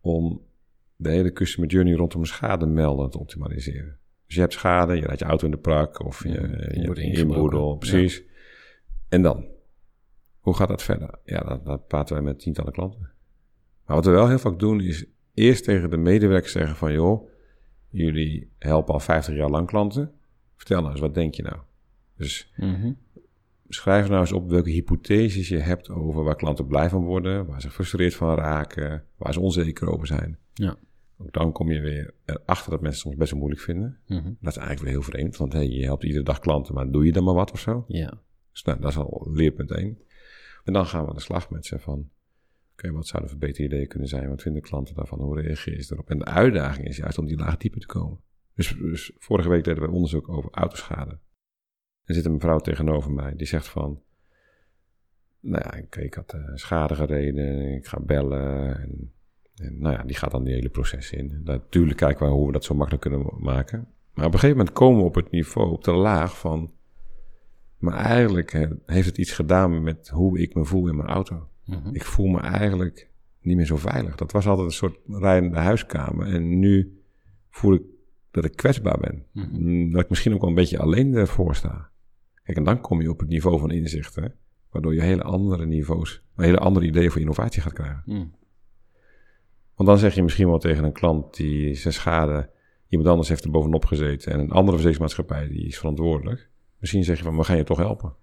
om de hele customer journey rondom schade melden te optimaliseren. Dus je hebt schade, je rijdt je auto in de prak of je, Ja, je, wordt inboedel, precies. En dan? Hoe gaat dat verder? Ja, dat, dat praten wij met tientallen klanten. Maar wat we wel heel vaak doen is eerst tegen de medewerkers zeggen van... joh, jullie helpen al 50 jaar lang klanten. Vertel nou eens, wat denk je nou? Dus Mhm. schrijf nou eens op welke hypotheses je hebt over waar klanten blij van worden, waar ze gefrustreerd van raken, waar ze onzeker over zijn. Ja. Ook dan kom je weer erachter dat mensen soms best wel moeilijk vinden. Mhm. Dat is eigenlijk weer heel vreemd, want hey, je helpt iedere dag klanten, maar doe je dan maar wat of zo? Ja. Dus nou, dat is al leerpunt één. En dan gaan we aan de slag met ze van, oké, wat zouden verbeterde ideeën kunnen zijn? Wat vinden klanten daarvan? Hoe reageren ze erop? En de uitdaging is juist om die laag dieper te komen. Dus, dus vorige week deden we onderzoek over autoschade. Er zit een mevrouw tegenover mij die zegt van, nou ja, ik, ik had eh, schade gereden, ik ga bellen. En, en nou ja, die gaat dan die hele proces in. Natuurlijk kijken we hoe we dat zo makkelijk kunnen maken. Maar op een gegeven moment komen we op het niveau, op de laag van, maar eigenlijk heeft het iets gedaan met hoe ik me voel in mijn auto. Mhm. Ik voel me eigenlijk niet meer zo veilig. Dat was altijd een soort rijdende huiskamer. En nu voel ik dat ik kwetsbaar ben. Mhm. Mm, Dat ik misschien ook wel een beetje alleen ervoor sta. Kijk, en dan kom je op het niveau van inzichten. Waardoor je hele andere niveaus, hele andere ideeën voor innovatie gaat krijgen. Mhm. Want dan zeg je misschien wel tegen een klant die zijn schade, iemand anders heeft er bovenop gezeten en een andere verzekeringsmaatschappij die is verantwoordelijk. Misschien zeg je van, we gaan je toch helpen.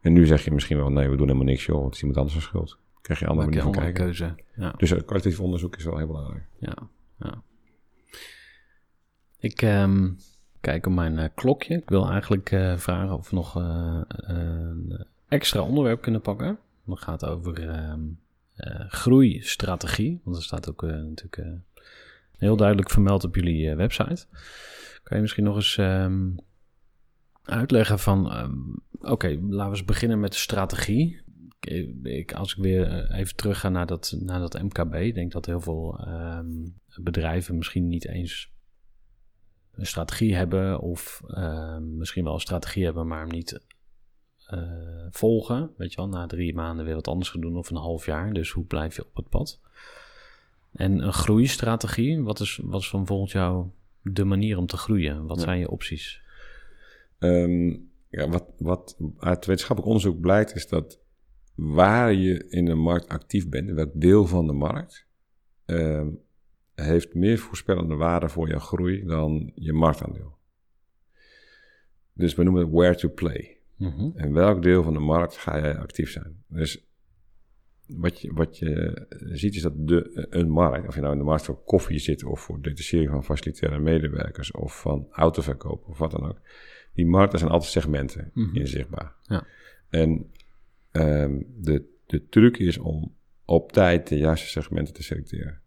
En nu zeg je misschien wel, nee, we doen helemaal niks joh, het is iemand anders zijn schuld. Dan krijg je een andere manier van kijken. keuze. Ja. Dus kwalitatief onderzoek is wel heel belangrijk. Ja, ja. Ik ehm, kijk op mijn eh, klokje. Ik wil eigenlijk eh, vragen of we nog eh, een extra onderwerp kunnen pakken. Dat gaat over ehm, eh, groeistrategie. Want er staat ook eh, natuurlijk eh, heel duidelijk vermeld op jullie eh, website. Kan je misschien nog eens ehm, uitleggen van... ehm, Oké, laten we eens beginnen met de strategie. Ik, als ik weer eh, even terug ga naar dat, naar dat MKB, ik denk dat heel veel ehm, bedrijven misschien niet eens een strategie hebben, of misschien wel een strategie hebben, maar hem niet eh, volgen. Weet je wel, na drie maanden weer wat anders gaan doen, of een half jaar. Dus hoe blijf je op het pad? En een groeistrategie, wat is, wat is van volgens jou de manier om te groeien? Wat Ja. zijn je opties? Ehm, ja, wat, wat uit wetenschappelijk onderzoek blijkt is dat waar je in de markt actief bent, welk deel van de markt, ehm, heeft meer voorspellende waarde voor je groei dan je marktaandeel. Dus we noemen het where to play. Mhm. In welk deel van de markt ga jij actief zijn? Dus wat je, wat je ziet is dat de, een markt, of je nou in de markt voor koffie zit of voor detachering van facilitaire medewerkers of van autoverkoop of wat dan ook. Die markten zijn altijd segmenten Mhm. in zichtbaar. Ja. En ehm, de, de truc is om op tijd de juiste segmenten te selecteren.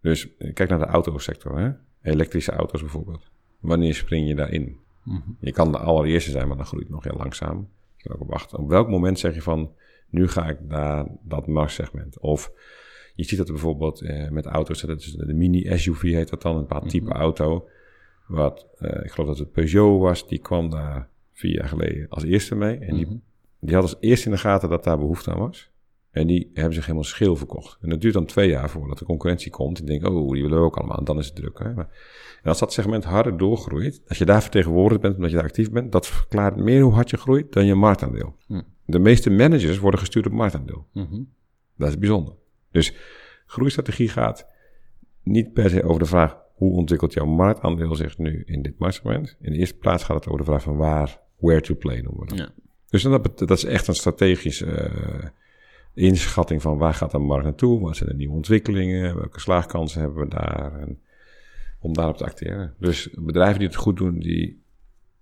Dus eh, kijk naar de autosector, hè? elektrische auto's bijvoorbeeld. Wanneer spring je daarin? Mhm. Je kan de allereerste zijn, maar dan groeit het nog heel langzaam. Je kan ook op wachten. Op welk moment zeg je van, nu ga ik naar dat marktsegment? Of je ziet dat er bijvoorbeeld eh, met auto's, dat is de mini-SUV heet dat dan, een bepaald type auto. Wat, eh, ik geloof dat het Peugeot was, die kwam daar vier jaar geleden als eerste mee. En die, Mhm. die had als eerste in de gaten dat daar behoefte aan was. En die hebben zich helemaal schil verkocht. En dat duurt dan twee jaar voordat de concurrentie komt. En denken, oh, die willen we ook allemaal. En dan is het druk. Hè? Maar, en als dat segment harder doorgroeit, als je daar vertegenwoordigd bent omdat je daar actief bent, dat verklaart meer hoe hard je groeit dan je marktaandeel. Hm. De meeste managers worden gestuurd op marktaandeel. Mhm. Dat is bijzonder. Dus groeistrategie gaat niet per se over de vraag hoe ontwikkelt jouw marktaandeel zich nu in dit marktsegment? In de eerste plaats gaat het over de vraag van waar, where to play noemen we dat. Ja. Dus dat, dat is echt een strategische eh, inschatting van waar gaat de markt naartoe? Wat zijn de nieuwe ontwikkelingen? Welke slaagkansen hebben we daar? En om daarop te acteren. Dus bedrijven die het goed doen, die,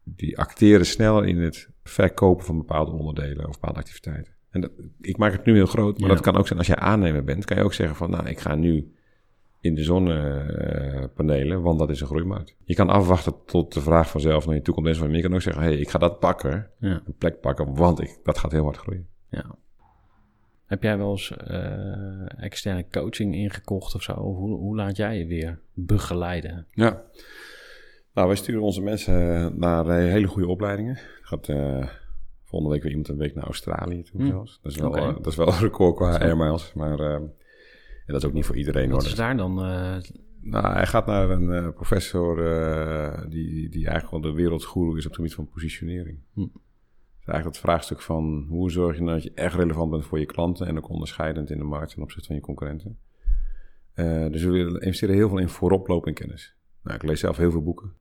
die acteren sneller in het verkopen van bepaalde onderdelen of bepaalde activiteiten. En dat, ik maak het nu heel groot, maar Ja. dat kan ook zijn als jij aannemer bent. Kan je ook zeggen van, nou, ik ga nu in de zonnepanelen, want dat is een groeimarkt. Je kan afwachten tot de vraag vanzelf naar je toekomst is. Maar je kan ook zeggen, hey, ik ga dat pakken, Ja. een plek pakken, want ik, dat gaat heel hard groeien. Ja. Heb jij wel eens eh, externe coaching ingekocht of zo? Hoe, hoe laat jij je weer begeleiden? Ja. Nou, wij sturen onze mensen naar eh, hele goede opleidingen. Gaat eh, volgende week weer iemand een week naar Australië toe Hm. zelfs. Dat is wel, eh, dat is wel een record qua air miles. Maar eh, en dat is ook niet voor iedereen Wat hoor. is daar dan? eh, Nou, hij gaat naar een eh, professor eh, die, die eigenlijk wel de wereldgoeroe is op het gebied van positionering. Hm. Eigenlijk het vraagstuk van hoe zorg je nou dat je echt relevant bent voor je klanten en ook onderscheidend in de markt ten opzichte van je concurrenten. Eh, dus we willen investeren heel veel in vooroploop in kennis. Nou, ik lees zelf heel veel boeken.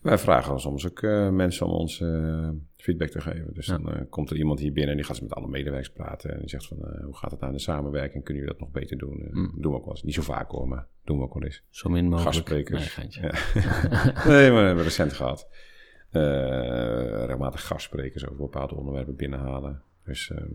Wij vragen soms ook eh, mensen om ons eh, feedback te geven. Dus Ja. dan komt er iemand hier binnen en die gaat met alle medewerkers praten. En die zegt van, hoe gaat het nou in de samenwerking? Kunnen jullie dat nog beter doen? Mm. Doen we ook wel eens. Niet zo vaak hoor, maar doen we ook wel eens. zo min mogelijk. Gastsprekers. Nee. Ja. nee, maar we hebben recent gehad. Eh, regelmatig gastsprekers over bepaalde onderwerpen binnenhalen. Dus ehm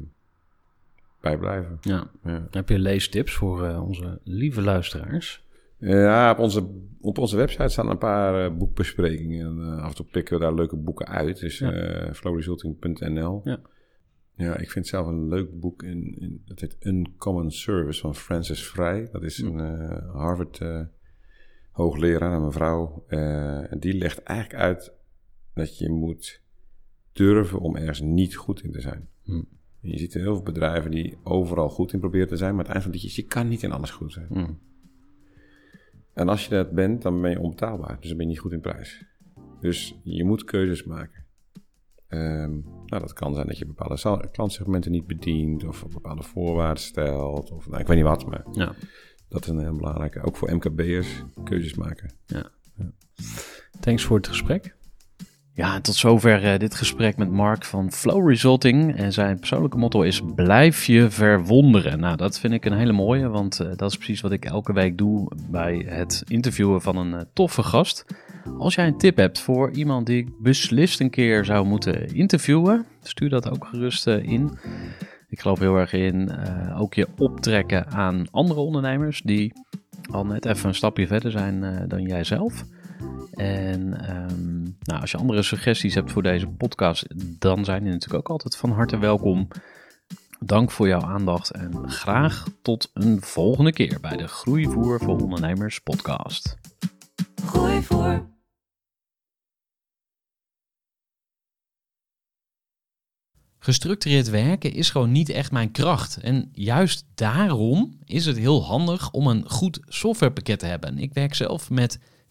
bijblijven. Ja. Ja. Heb je leestips voor eh, onze lieve luisteraars? Ja, op onze, op onze website staan een paar eh, boekbesprekingen. En, af en toe pikken we daar leuke boeken uit. Dus Ja. flowresulting.nl. Ja. Ja, ik vind zelf een leuk boek. In, in, dat heet Uncommon Service van Francis Vrij. Dat is een Harvard hoogleraar, een mevrouw. En die legt eigenlijk uit dat je moet durven om ergens niet goed in te zijn. Hm. Je ziet heel veel bedrijven die overal goed in proberen te zijn. Maar het eind van dit is, je kan niet in alles goed zijn. Hm. En als je dat bent, dan ben je onbetaalbaar. Dus dan ben je niet goed in prijs. Dus je moet keuzes maken. Ehm, nou, dat kan zijn dat je bepaalde klantsegmenten niet bedient... of bepaalde voorwaarden stelt. Of nou, ik weet niet wat, maar Ja. dat is een heel belangrijke. Ook voor MKB'ers, keuzes maken. Thanks voor het gesprek. Ja, tot zover eh, dit gesprek met Mark van Flow Resulting. En zijn persoonlijke motto is: blijf je verwonderen. Nou, dat vind ik een hele mooie, want eh, dat is precies wat ik elke week doe bij het interviewen van een eh, toffe gast. Als jij een tip hebt voor iemand die ik beslist een keer zou moeten interviewen, stuur dat ook gerust in. Ik geloof heel erg in ook je optrekken aan andere ondernemers die al net even een stapje verder zijn dan jij zelf. En ehm, nou, als je andere suggesties hebt voor deze podcast, dan zijn die natuurlijk ook altijd van harte welkom. Dank voor jouw aandacht en graag tot een volgende keer bij de Groeivoer voor Ondernemers podcast. Gooi voor. Gestructureerd werken is gewoon niet echt mijn kracht. En juist daarom is het heel handig om een goed softwarepakket te hebben. Ik werk zelf met